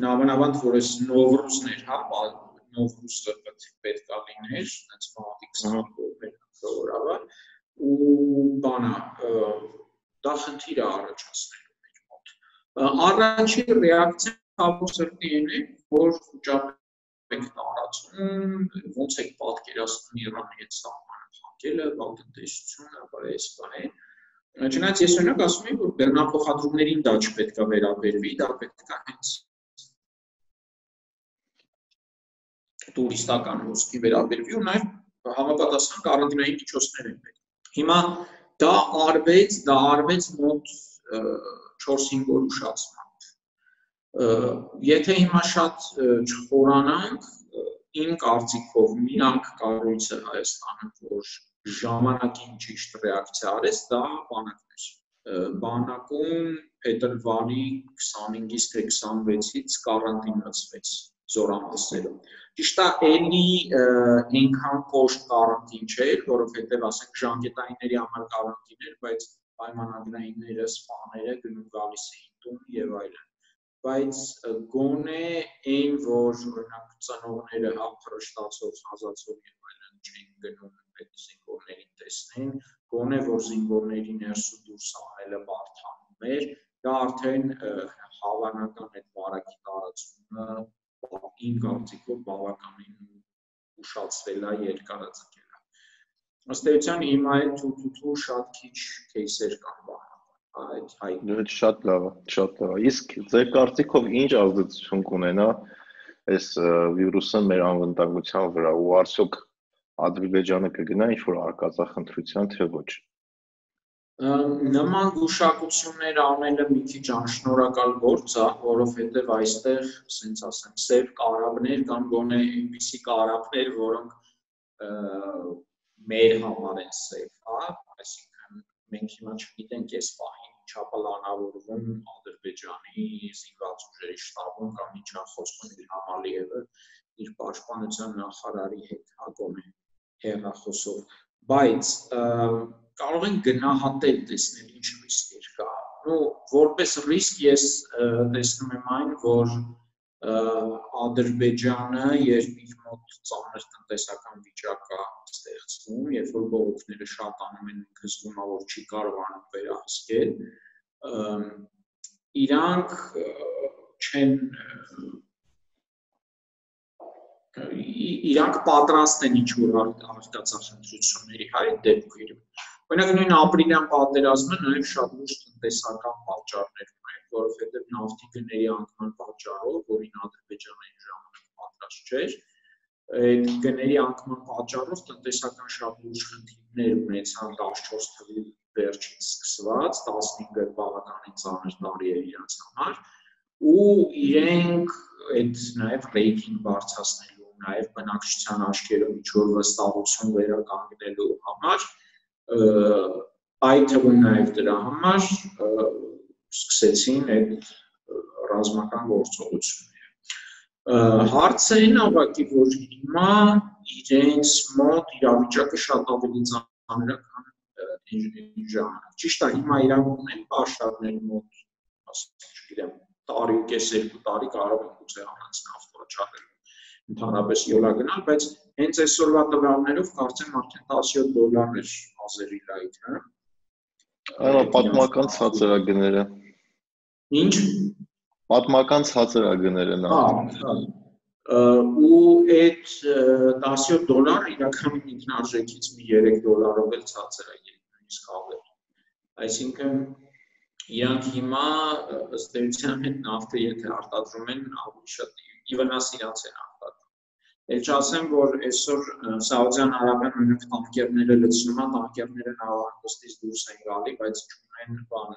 նամանավանդ որ այս նովրուզներ, հա, նովրուզը պետք է լիներ, այնց ֆանատիկ 20 կողորավա ու բանա դա խնդիր է առաջացնելու մեր մոտ։ Առաջին ռեակցիան հավոսրտին է, որ խոճապ եք տարածում, ոնց եք պատկերացնում Իրանի հետ սահմանը փակելը, բանտեսությունը, բարես բան Չնայած ես օրինակ ասում եմ, որ բեռնափոխադրումներին դա չպետք է վերաբերվի, դա պետք է հենց տուրիստական ոսկի վերաբերվի ու նաև համապատասխան կարանտինային միջոցներ են պետք։ Հիմա դա արվեց, դա արվեց մոտ 4-5 օր ուշացմամբ։ Եթե հիմա շատ չխորանանք, իմ կարծիքով միակ կառույցը Հայաստանը, որ ժամանակին ճիշտ ռեակցիա արեց, դա բանակն էր։ Բանակում փետրվարի 25-ից թե 26-ից կարանտինացվեց զորամասերում։ Ճիշտ է, էլի այնքան կոշտ կարանտին չէր, որովհետև ասենք ժամկետայինների համար կարանտին էր, բայց պայմանագրայինները, սպաները գնում գալիս էին տուն եւ այլն բայց գոնե այն որ օրինակ ծնողները հափրշտացող հազացող եւ այլն չեն գնում այդ զինվորներին տեսնեն գոնե որ զինվորների ներսու դուրս անելը բարթանում էր դա արդեն հավանական այդ վարակի տարածումը իմ կարծիքով բավականին ուշացվել է երկարաձգել է ըստ էության հիմա այդ թութու շատ քիչ кейսեր կան բան այդ հայտնի։ շատ լավ է, շատ լավ է։ Իսկ ձեր կարծիքով ինչ ազդեցություն կունենա այս վիրուսը մեր անվտանգության վրա ու արդյոք Ադրբեջանը կգնա ինչ որ արկածախնդրության թե ոչ։ Նման գուշակություններ անելը մի քիչ անշնորհակալ գործ է, որովհետև այստեղ, ասենց ասեմ, սև կարաբներ կամ գոնե այնպիսի կարաբներ, որոնք մեր համար են սև, հա, այսինքն մենք հիմա չգիտենք այս պահին ինչա պլանավորվում Ադրբեջանի զինված ուժերի շտաբում կամ ինչա խոսվում Իլհամ Ալիևը իր պաշտպանության նախարարի հետ հակոմ է հեռախոսով, բայց կարող են գնահատել տեսնել ինչ ռիսկեր կա։ Ну, որպես ռիսկ ես տեսնում եմ այն, որ Ադրբեջանը երբ իր մոտ ծանր տնտեսական վիճակ է ստեղծվում, երբ որ բողոքները շատանում են, է, որ չի կարողանում վերահսկել, իրանք չեն իրանք պատրաստ են ինչ որ արտադրությունների հայ դեպքերում։ Օրինակ նույն ապրիլյան պատերազմը նաև շատ լուրջ տնտեսական պատճառներ ունի, որովհետև նավթի գների անկման պատճառով, որին Ադրբեջանը այն ժամանակ պատրաստ չէր, այդ գների անկման պատճառով տնտեսական շատ լուրջ խնդիրներ ունեցան 14 թվականի վերջից սկսված 15-ը բավականին ծանր տարի էր իրաց համար ու իրենք այդ նաև ռեյտինգ բարձրացնելու նաև բնակչության աչքերում ինչ-որ վստահություն վերականգնելու համար այդ թվում նաև դրա համար սկսեցին այդ ռազմական գործողությունները հարցը այն ավակի որ հիմա իրենց մոտ իրավիճակը շատ ավելի ծանր է քան ժամանակ ճիշտ է հիմա իրանք ունեն պաշտարներ մոտ ասենք չգիտեմ տարի ու կես երկու տարի կարող են գուցե առանց նավթ վաճառել ընդհանրապես յոլա գնալ, բայց հենց այսօրվա տվյալներով կարծեմ արդեն 17 դոլար էր ազերի լայթը։ Այո, պատմական ցածրագները։ Ինչ։ Պատմական ցածրագները նա։ Հա, ու այդ 17 դոլար իրականում ինքնարժեքից մի 3 դոլարով էլ ցածր է նույնիսկ ավել այսինքն իրանք հիմա ըստ էության հետ նավթը եթե արտադրում են ավելի շատ իվնաս իրանց են արտադրում էլ չասեմ որ այսօր Սաուդյան Արաբիան նույնիսկ տանկերները լցնում են տանկերները նավահանգստից դուրս են գալի բայց չունեն բան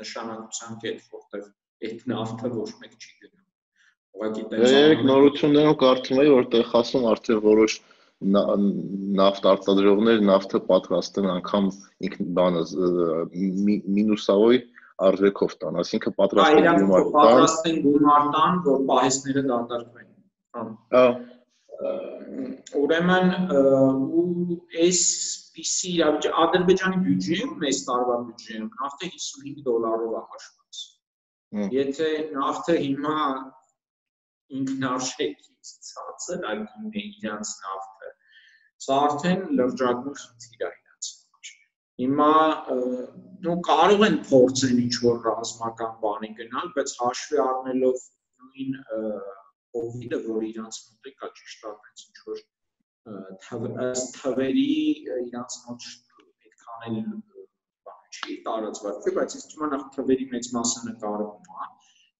նշանակության կետ որտեղ այդ նավթը ոչ մեկ չի գնում Ուղղակի տես Երեք նորություններում կարդում էի, որտեղ ասում արդեն որոշ նավթ արտադրողներ նավթը պատրաստեն անգամ ինքն բանը մինուսավոր արժեքով տան, այսինքն պատրաստեն գումար տան։ Պատրաստեն գումար տան, որ պահեսները դատարկվեն։ Հա։ Ուրեմն ու այս PC Ադրբեջանի բյուջեն, մեծ տարվա բյուջեն, նավթը 55 դոլարով է հաշված։ Եթե նավթը հիմա ինքնարժեքից ցածր ագին է իրանց նավթը։ Սա արդեն լրջագույն խնդիր է իրանց համար։ Հիմա նո կարող են փորձեն ինչ որ ռազմական բանի գնալ, բայց հաշվի առնելով նույն COVID-ը, որ իրանց մոտ է կա ճիշտ այնց ինչ որ թվերի իրանց մոտ այդքան էլ չի տարածված, բայց ինձ թվում է նախ թվերի մեծ մասը նկարվում է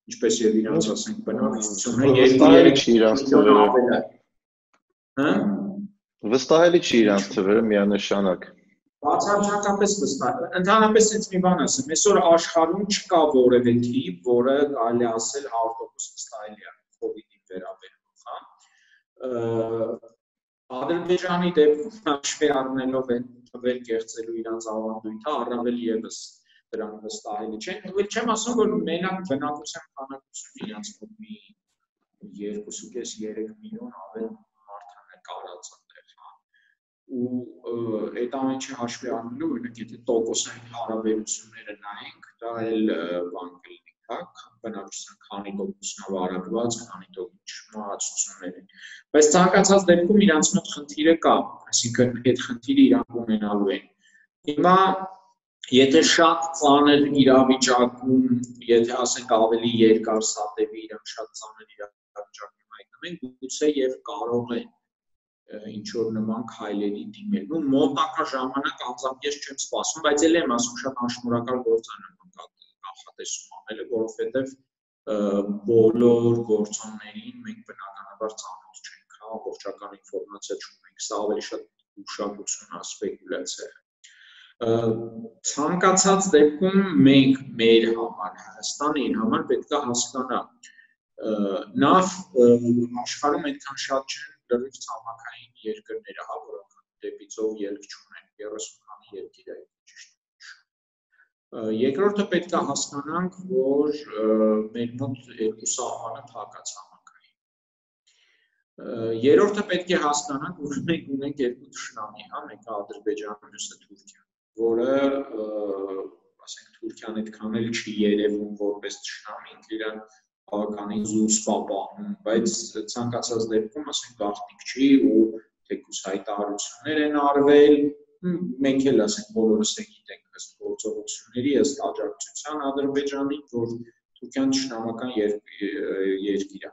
ինչպես եւ իրանց ասենք բնակչությունը երկու-երեք չի իրանց թվերը։ Հա? Վստահելի չի իրանց թվերը միանշանակ։ Բացարձակապես վստահ։ Ընդհանրապես ինձ մի բան ասեմ, այսօր աշխարհում չկա որևէ թիպ, որը կարելի ասել 100% վստահելի է COVID-ի վերաբերյալ, հա։ Ադրբեջանի դեպքում հաշվի առնելով այն թվեր կեղծելու իրանց ավանդույթը, առավել եւս դրանք վստահելի չեն։ Ու չեմ ասում, որ մենակ բնակության քանակությունը իրաց մոտ մի 2.5-3 միլիոն ավել մարդան է կարած այնտեղ, հա։ Ու այդ ամենը հաշվի առնելու, օրինակ, եթե տոկոսային հարաբերությունները նայենք, դա էլ բան կլինի, հա, բնակչության քանի տոկոսն ավարակված, քանի տոկոս մահացություններ են։ Բայց ցանկացած դեպքում իրանց մոտ խնդիրը կա, այսինքն այդ խնդիրը իրանք ունենալու են։ Հիմա Եթե շատ ծանր իրավիճակում, եթե ասենք ավելի երկար սատևի իրան շատ ծանր իրավիճակում հայտնվում են, գուցե եւ կարող են ինչ որ նման քայլերի դիմել։ Ну մոտակա ժամանակ անձամբ ես չեմ սպասում, բայց ել եմ ասում շատ անշնորհակալ գործ է նման կանխատեսում անելը, որովհետեւ բոլոր գործոններին մենք բնականաբար ծանոթ չենք, հա, ողջական ինֆորմացիա չունենք, սա ավելի շատ ուշադրություն է սպեկուլյացիա ցանկացած դեպքում մենք մեր համար Հայաստանը իր համար պետք է հասկանա նավ աշխարհում այդքան շատ չեն լրիվ ցամաքային երկրները, հա, որոնք դեպի ծով ելք չունեն 30 քանի երկիր ճիշտ։ Երկրորդը պետք է հասկանանք, որ մեր մոտ երկու սահմանը փակած ցամաքային։ Երրորդը պետք է հասկանանք, որ մենք ունենք երկու ճշնամի, հա, մեկը Ադրբեջանը, մյուսը Թուրքիան որը ասենք Թուրքիան այդքան էլ չի երևում որպես ճշնամի, ինքը իրան բավականին զուս պապանում, բայց ցանկացած դեպքում ասենք գաղտնիք չի ու թեկուս հայտարարություններ են արվել, մենք էլ ասենք բոլորս է գիտենք ըստ գործողությունների, ըստ աջակցության Ադրբեջանի, որ Թուրքիան ճշնամական երկիր է։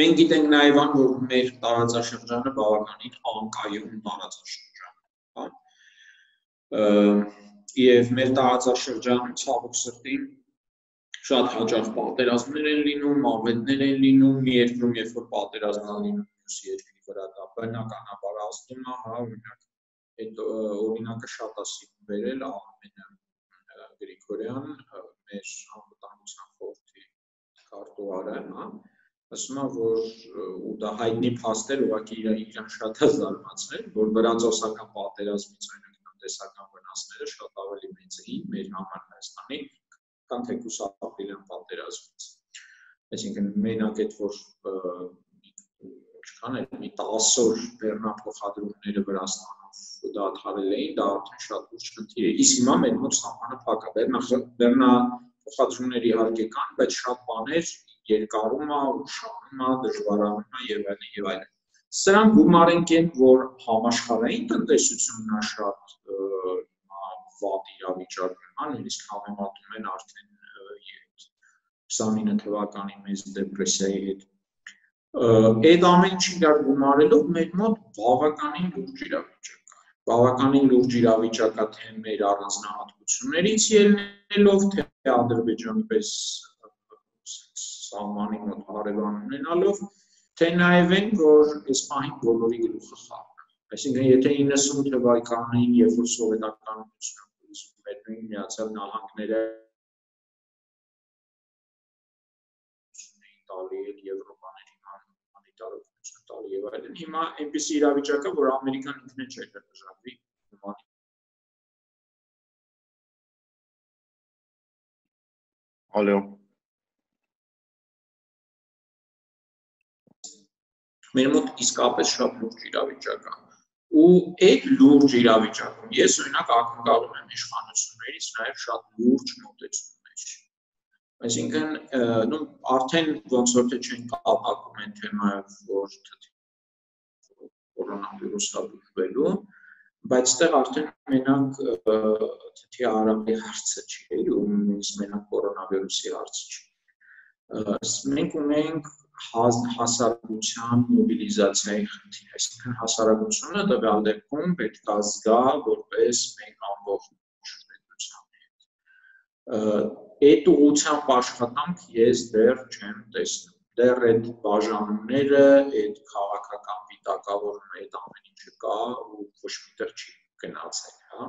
Մենք գիտենք նաև որ մեր տարածաշրջանը բավականին անկայուն տարածաշրջան է, հա եւ մեր տարածաշրջանում ցավոք սրտի շատ հաճախ պատերազմներ են լինում, մավետներ են լինում, մի երկրում երբ որ պատերազմ է լինում, մյուս երկրի վրա դա բնականաբար ազդում է, հա, օրինակ այդ օրինակը շատ է սիրում վերել Արմենը Գրիգորյան, մեր անվտանգության խորհրդի քարտուղարը, հա, ասում է որ ու դա հայտնի փաստեր ուղղակի իրան շատ է զարմացրել, որ վրանձոսական պատերազմից օրինակ տնտեսական վնասները շատ ավելի մեծ էին մեր համար Հայաստանի, քան թեկուս ապրիլյան պատերազմից։ Այսինքն մենակ այդ որ ինչքան է մի 10 օր բեռնափոխադրումները Վրաստանով դադարել էին, դա արդեն շատ ուշ խնդիր է։ Իսկ հիմա մեր մոտ սահմանը փակ է։ Բեռնա բեռնա փոխադրումներ իհարկե կան, բայց շատ բաներ երկարում է, ուշանում է, դժվարանում է եւ այլն եւ այլն։ Սրանք գումարենք են, որ համաշխարհային տնտեսությունն է շատ վատ իրավիճակում, հա, նույնիսկ համեմատում են արդեն 29 թվականի մեծ դեպրեսիայի հետ։ այդ ամեն ինչը իրար գումարելով մեր մոտ բավականին լուրջ իրավիճակ կա։ Բավականին լուրջ իրավիճակ կա թե մեր առանձնահատկություններից ելնելով, թե Ադրբեջանի պես սահմանի մոտ հարևան ունենալով, թե նաև այն, որ այս պահին բոլորի գլուխը խառն է։ Այսինքն, եթե 90 թվականներին, երբ որ սովետականությունը նույն միացյալ նահանգները տալի էլ Եվրոպաների հումանիտարություն տալի եւ այլն։ Հիմա այնպեսի իրավիճակ է, որ Ամերիկան ինքն է չէ դժվարի հուման Ալո Մեր մոտ իսկապես շատ լուրջ իրավիճակ է ու այդ լուրջ իրավիճակում ես օրինակ ակնկալում եմ իշխանություններից նաև շատ լուրջ մոտեցում Այսինքն, նո արդեն ոնց որ թե չեն կապակում այն թեմայով, որ կորոնավիրուսը լուծվելու, բայց այդտեղ արդեն մենակ թթի արաբի հարցը չի, ու նույնիսկ մենակ կորոնավիրուսի հարցը չի։ Մենք ունենք հասարակության մոբիլիզացիայի խնդիր, այսինքն հասարակությունը տվյալ դեպքում պետք է զգա որպես մեկ ամբողջ այդ ուղությամբ աշխատանք ես դեռ չեմ տեսնում։ Դեռ այդ բաժանումները, այդ քաղաքական վիտակավորումը, այդ ամեն ինչը կա ու ոչ միտեղ չի գնացել, հա։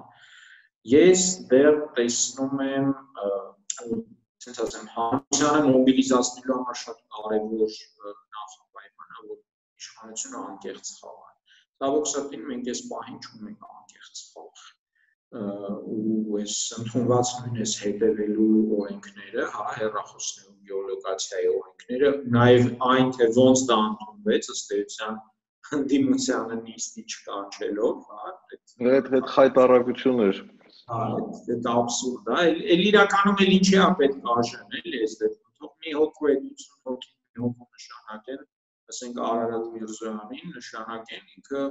Ես դեռ տեսնում եմ ցենց ասեմ, հանրությանը մոբիլիզացնելու համար շատ կարևոր նախապայման է, որ իշխանությունը անկեղծ խաղա։ Ցավոք սրտին մենք այս պահին չունենք անկեղծ խաղ ու այս ընդունված նույնպես հետևելու օրենքները, հա, հերախոսների գեոլոկացիայի օրենքները, նաև այն թե ոնց դա ընդունվեց, ըստ էության դիմությանը նիստի չկանչելով, հա, այդ այդ խայտարակություն էր։ Հա, դա абսուրդ է։ Էլ իրականում էլ ինչի է պետք արժան, էլի, այս դեպքում մի հոգու էդություն հոգի մի հոգու նշանակեն, ասենք Արարատ Միրզոյանին նշանակեն ինքը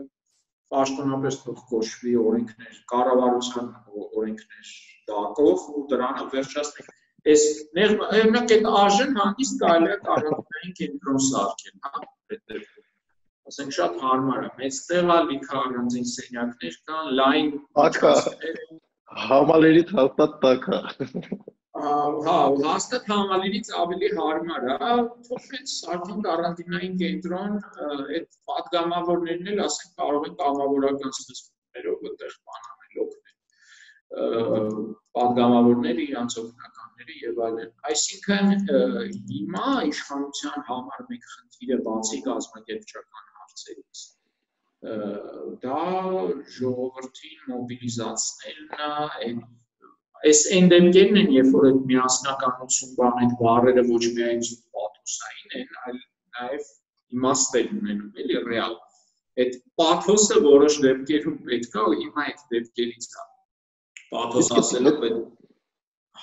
պաշտոնապես կոչվի օրենքներ, կառավարության օրենքներ դակով ու դրանով վերջացնենք։ Այս մենակ այդ արժեն հանգիստ կարելի է կառավարային կենտրոն սարքել, հա, այդտեղ ասենք շատ հարմար է մեծ տեղա լիքը առանձին սենյակներ կան լայն աչքա համալերից հաստատ տակա հա, հաստատ համալիրից ավելի հարմար է, փոխվեց արդեն կարանտինային կենտրոն, այդ պատգամավորներն էլ ասենք կարող են կամավորական սկզբներով այդտեղ բանանել օգնել։ Պատգամավորները իրանց օգնականները եւ այլն։ Այսինքն հիմա իշխանության համար մեկ խնդիրը բացի գազམ་ակերպչական հարցերից դա ժողովրդին մոբիլիզացնելն է, այդ այս այն դեպքերն են, երբ որ այդ միասնականություն բան այդ բառերը ոչ միայն զուտ պաթոսային են, այլ նաև իմաստել ունենում, էլի ռեալ։ Այդ պաթոսը որոշ դեպքերում պետք է ու հիմա այդ դեպքերից կա։ Պաթոս ասելը պետք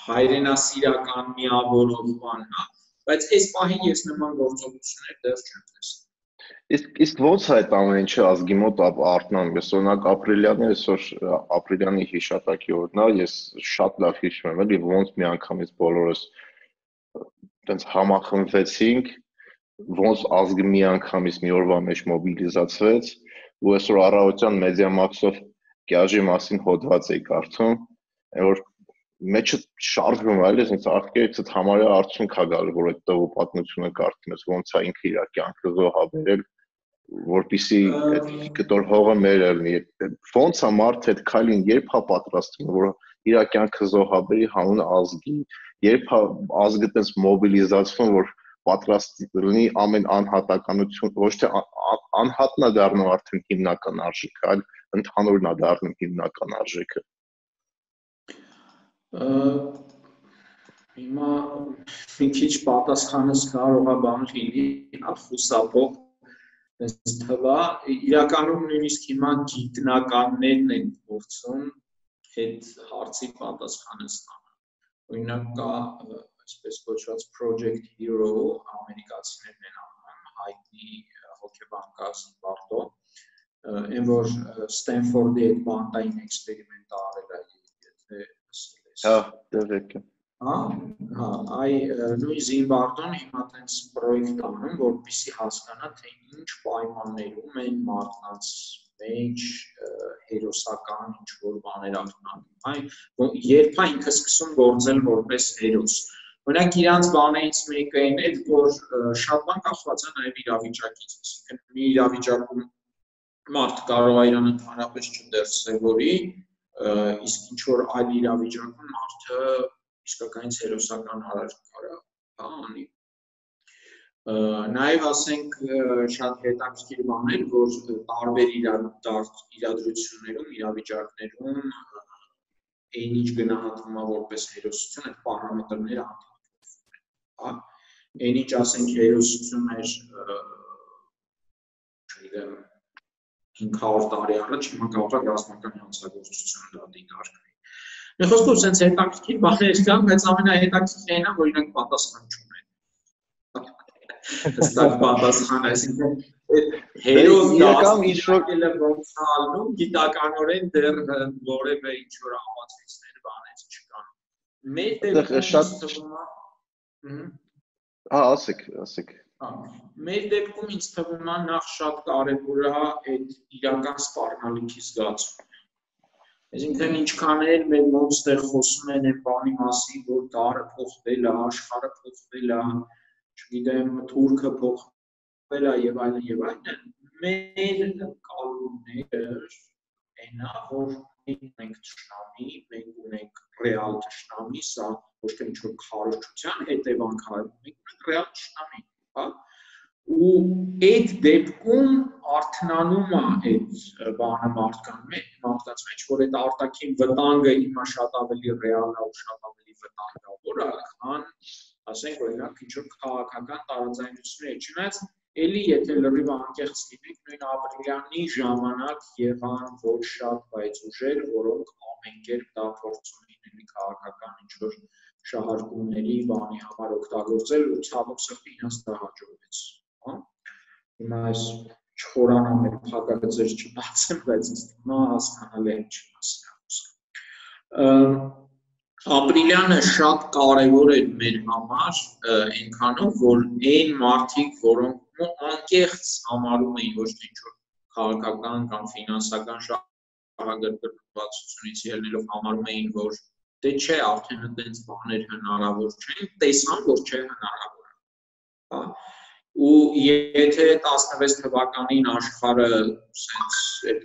հայրենասիրական միավորով բանն է, բայց այս պահին ես նման գործողություններ դեռ չեմ տեսել։ Իսկ իսկ ո՞նց է այդ ամեն ինչը ազգի մոտ արտնան։ Ես օրինակ ապրիլյանի այսօր ապրիլյանի հիշատակի օրն է, ես շատ լավ հիշում եմ, էլի ոնց մի անգամից բոլորս տենց համախմբվեցինք, ոնց ազգը մի անգամից մի օրվա մեջ մոբիլիզացվեց, ու այսօր առավոտյան Մեդիամաքսով կյաժի մասին հոդված էի կարդում, որ մեջը շարժվում է, այլ այսինքն աղքերից համարյա արդյունք է գալու, որ այդ տվո պատմությունը կարդում ես, ոնց է ինքը իր կյանքը զոհաբերել, որpիսի այդ կտոր հողը մեր լինի։ Ոնց է մարդը այդ քայլին երբ հա պատրաստվում, որ իր կյանքը զոհաբերի հանուն ազգի, երբ հա ազգը տես մոբիլիզացվում, որ պատրաստ լինի ամեն անհատականություն, ոչ թե անհատնա դառնում արդեն հիմնական արժեքը, այլ ընդհանուրն է դառնում հիմնական արժեքը։ Հիմա մի քիչ պատասխանս կարող է բան լինի, խուսափող ես թվա իրականում նույնիսկ հիմա գիտնականներն են փորձում այդ հարցի պատասխանը ստանալ։ Օրինակ կա այսպես կոչված Project Hero ամերիկացիներն են անում հայտնի հոգեբանկացի Բարտո, այն որ Ստենֆորդի այդ բանտային էքսպերիմենտը արել է, եթե Հա, դերեկը։ Հա, հա, այ նույն Զիմբարդոն հիմա տենց պրոյեկտ անում, որպեսզի հասկանա թե ինչ պայմաններում են մարդկանց մեջ հերոսական ինչ որ բաներ արտանում։ Այ երբ է ինքը սկսում գործել որպես հերոս։ Օրինակ իրանց բանից մեկը այն է, որ շատ բան կախված է նաև իրավիճակից, այսինքն մի իրավիճակում մարդ կարող է իրան ընդհանրապես չդերսևորի, իսկ ինչ որ այլ իրավիճակում մարդը իսկականից հերոսական արար կարա անի նաև ասենք շատ հետաքրքիր բան էր որ տարբեր իրադրություններում իրավիճակներում այն ինչ գնահատվում է որպես հերոսություն այդ պարամետրները հա այն ինչ ասենք հերոսություն էր չգիտեմ 500 տարի առաջ հիմա կարող է ռազմական հանցագործություն դա դիտարկվի Մի խոսքով sense հետաքրքիր բաներ կան, բայց ամենահետաքրքիրն է, որ իրենք պատասխան չունեն։ Հստակ պատասխան, այսինքն հերոս ինչ որ կելը ոնց ալնում, գիտականորեն դեռ որևէ ինչ որ համացույցներ բաներ չկան։ Մեր դեպքում շատ է Հա, ասեք, ասեք։ մեր դեպքում ինձ թվում է նախ շատ կարևոր է այդ իրական սպառնալիքի զգացումը Այսինքն ինչքան էլ մեր մոտ ստեղ խոսում են այն բանի մասին, որ դարը փոխվել է, աշխարհը փոխվել է, չգիտեմ, թուրքը փոխվել է եւ այլն եւ այլն, մեր կանոնները այնա, որ մենք ճշնամի, մենք ունենք ռեալ ճշնամի, սա ոչ թե ինչ-որ քարոզչության հետևանք է, մենք ունենք ռեալ ճշնամի, հա ու այդ դեպքում արթնանում է այդ բանը մարդկան մեջ, մարդկանց մեջ, որ այդ արտաքին վտանգը հիմա շատ ավելի ռեալ է ու շատ ավելի վտանգավոր է, քան ասենք օրինակ ինչ որ քաղաքական տարաձայնություններ, չնայած Էլի եթե լրիվ անկեղծ լինենք, նույն ապրիլյանի ժամանակ եղան ոչ շատ բայց ուժեր, որոնք ամեն կերպ դա փորձում էին էլի քաղաքական ինչ որ շահարկումների բանի համար օգտագործել ու ցավոք սրտի իրենց դա հաջողվեց հա հիմա այս չխորանա մեր փակագծեր չբացեմ բայց ինձ թվում է հասկանալի է ինչ մասնավորում ապրիլյանը շատ կարևոր էր մեր համար այնքանով որ այն մարդիկ որոնք անկեղծ համարում էին ոչ թե ինչ-որ քաղաքական կամ ֆինանսական շահագրգռվածությունից ելնելով համարում էին որ դե չէ արդեն այդպես բաներ հնարավոր չեն տեսան որ չէ հնարավոր հա ու եթե 16 թվականին աշխարհը սենց այդ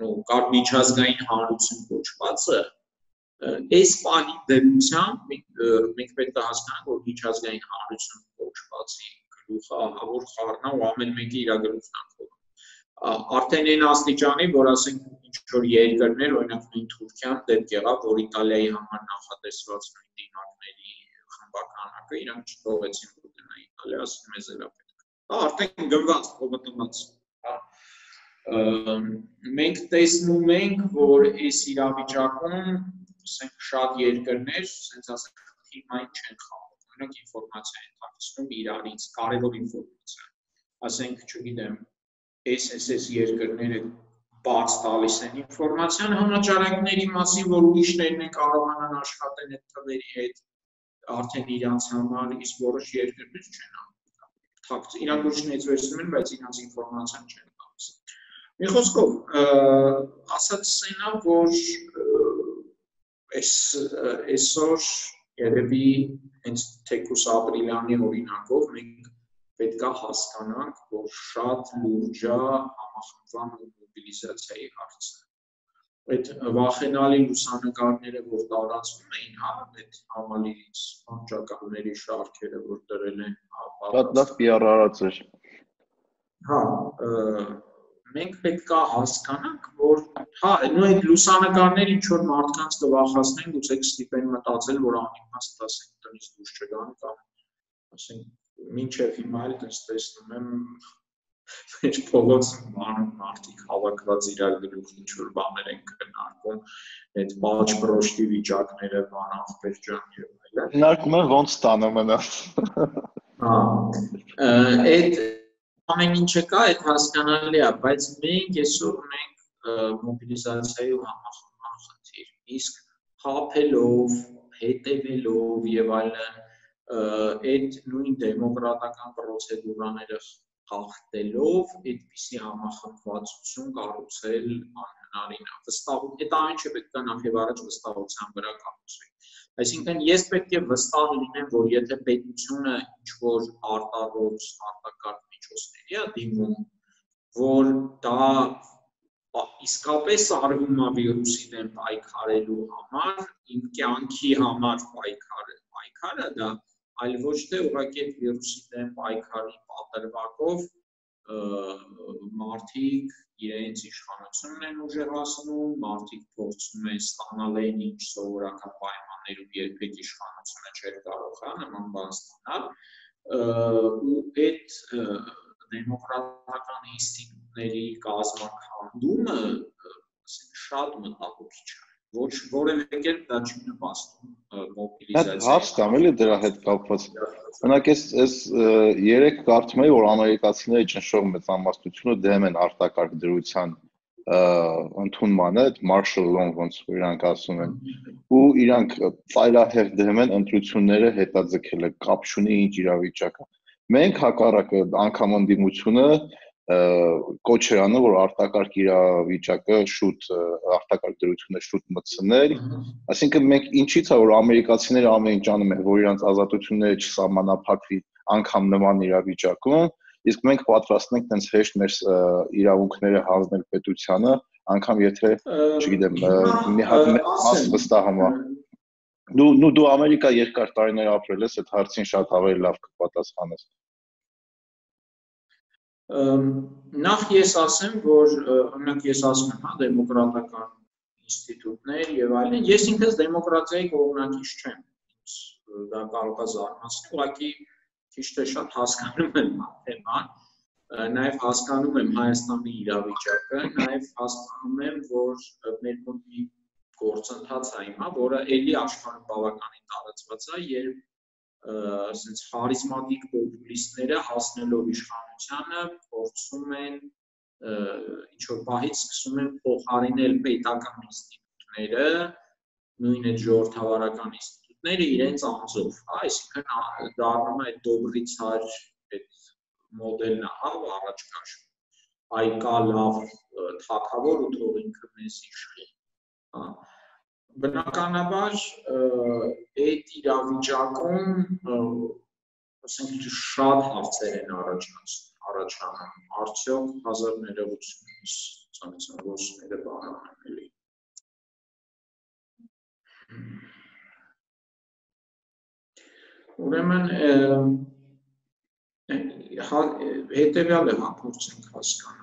նո կար միջազգային հանրություն կոչվածը այս բանի դեպությամբ մենք պետք է հասկանանք որ միջազգային հանրություն կոչվածի գլուխը ահավոր խառնա ու ամեն մեկի իր գլուխն անկող արդեն այն աստիճանի որ ասենք ինչ որ երկրներ օրինակ նույն Թուրքիան դեպք եղավ որ Իտալիայի համար նախատեսված նույն դիմակների խմբականակը իրանք չթողեցին որ գնա Իտալիա ասում է զելա Հա, արդեն գնված, կոմտոնած։ Հա։ Մենք տեսնում ենք, որ այս իրավիճակում, ասենք, շատ երկրներ, ասենք ասենք, թիմային չեն խաղում։ Օրինակ ինֆորմացիա են տակցնում իրարից, կարևոր ինֆորմացիա։ Ասենք, չգիտեմ, SSS երկրները բաց տալիս են ինֆորմացիան համաճարակների մասին, որ ուրիշներն են կարողանան աշխատել այդ թվերի հետ արդեն իրանց համար, իսկ որոշ երկրներ չեն անում իրանք ոչ ներծվեցնում են, բայց իրանք ինֆորմացիան չեն տալիս։ Մի խոսքով, ասած սենա, որ այս այսօր երևի հենց թեկուս ապրիլյանի օրինակով մենք պետքա հասկանանք, որ շատ լուրջ է համախմբման ու մոբիլիզացիայի հարցը այդ վախենալի լուսանկարները, որ տարածվում էին, հա, այդ համալիրից վարչականների շարքերը, որ դրել են, հա, շատ լավ PR արած էր։ Հա, մենք պետք է հասկանանք, որ հա, նույն այդ լուսանկարները ինչ որ մարդկանց կվախացնեն, գուցե կստիպեն մտածել, որ անիմաստ ասենք տնից դուրս չգան կամ ասենք մինչև հիմա էլ տեսնում եմ մեր բանում մարդիկ հավաքված իրար գլուխ ինչ որ բաներ են քննարկում այդ բաճ պրոշտի վիճակները բան ախպեր ջան եւ այլն քննարկում են ոնց ստանը մնաց հա այդ ամեն ինչը կա այդ հասկանալի է բայց մենք այսօր ունենք մոբիլիզացիայի ու համախմբման խնդիր իսկ հապելով հետևելով եւ այլն այդ նույն դեմոկրատական պրոցեդուրաները խախտելով այդպիսի համախմբվածություն կառուցել անհնարին է։ Վստահ այդ ամենը պետք է նախ եւ առաջ վստահության վրա կառուցվի։ Այսինքն ես պետք է վստահ լինեմ, որ եթե պետությունը ինչ որ արտարոց արտակարգ միջոցների է դիմում, որ դա իսկապես արվում է վիրուսի դեմ պայքարելու համար, իմ կյանքի համար պայքարը, պայքարը դա այլ ոչ թե ուղղակի այդ վիրուսի դեմ պայքարի պատրվակով մարդիկ իրենց իշխանությունն են ուժեղացնում, մարդիկ փորձում են ստանալ այն ինչ սովորական պայմաններում երբեք իշխանությունը չէր կարող հա նման բան ստանալ ու այդ դեմոկրատական ինստիտուտների կազմակերպումը շատ մտահոգիչ է ոչ որևէ կերպ դա չի նպաստում մոբիլիզացիային։ Հարց կամ էլի դրա հետ կապված։ Օրինակ ես ես երեք կարծում եի որ ամերիկացիների ճնշող մեծամասնությունը դեմ են արտակարգ դրության ընդունմանը, այդ martial law ոնց որ իրանք ասում են, ու իրանք ծայրահեղ դեմ են ընտրությունները հետաձգելը, կապ չունի ինչ իրավիճակը։ Մենք հակառակը անգամ ընդդիմությունը կոչ է անում որ արտակարգ իրավիճակը շուտ արտակարգ դրությունը շուտ մտցնել այսինքն մենք ինչի՞ց է որ ամերիկացիները ամեն ինչ անում են որ իրանց ազատությունները չսահմանափակվի անգամ նման իրավիճակում իսկ մենք պատրաստ ենք տենց հեշտ մեր իրավունքները հանձնել պետությանը անգամ եթե չգիտեմ մի հատ մաս վստահում է դու դու ամերիկա երկար տարիներ ապրել ես այդ հարցին շատ ավելի լավ կպատասխանես նախ ես ասեմ, որ օրինակ ես ասում եմ, հա, դեմոկրատական ինստիտուտներ եւ այլն, ես ինքս դեմոկրատիայի կողմնակից չեմ։ Դա կարող է զարմացնել, ուղղակի ճիշտ է շատ հասկանում եմ թեման, նաև հասկանում եմ Հայաստանի իրավիճակը, նաև հասկանում եմ, որ մեր մոտ մի գործընթաց է հիմա, որը ելի աշխարհում բավականին տարածված է, երբ ասենց խարիզմատիկ պոպուլիստները հասնելով իշխանությանը փորձում են ինչ որ բահից սկսում են փոխարինել պետական ինստիտուտները, նույն այդ ժողովրդավարական ինստիտուտները իրենց անձով, հա, այսինքն դառնում է դոբրի ցար այդ մոդելն է, հա, առաջ քաշում։ Այ կա լավ թակավոր ու թող ինքը մեզ իշխի։ Հա բնականաբար այդ իրավիճակում ասենք շատ հարցեր են առաջացնում առաջանում արդյոք 1000-ից ցանկացան ոչները բանան էլի ուրեմն հա, հետեւյալը հապորցենք հասկանալ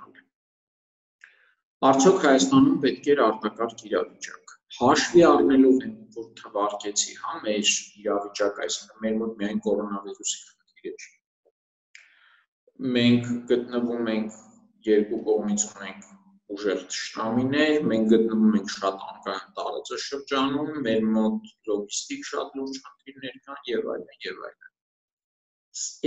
արդյոք Հայաստանում պետք է արտակարգ իրավիճակ հաշվի առնելով են որ թվարկեցի, հա, մեր իրավիճակը, այսինքն մեր մոտ միայն կորոնավիրուսի խնդիրը չի։ Մենք գտնվում ենք երկու կողմից ունենք ուժեղ ճշտամիներ, մենք գտնվում ենք շատ անկայուն տարածաշրջանում, մեր մոտ լոգիստիկ շատ լուրջ խնդիրներ կան եւ այլն եւ այլն։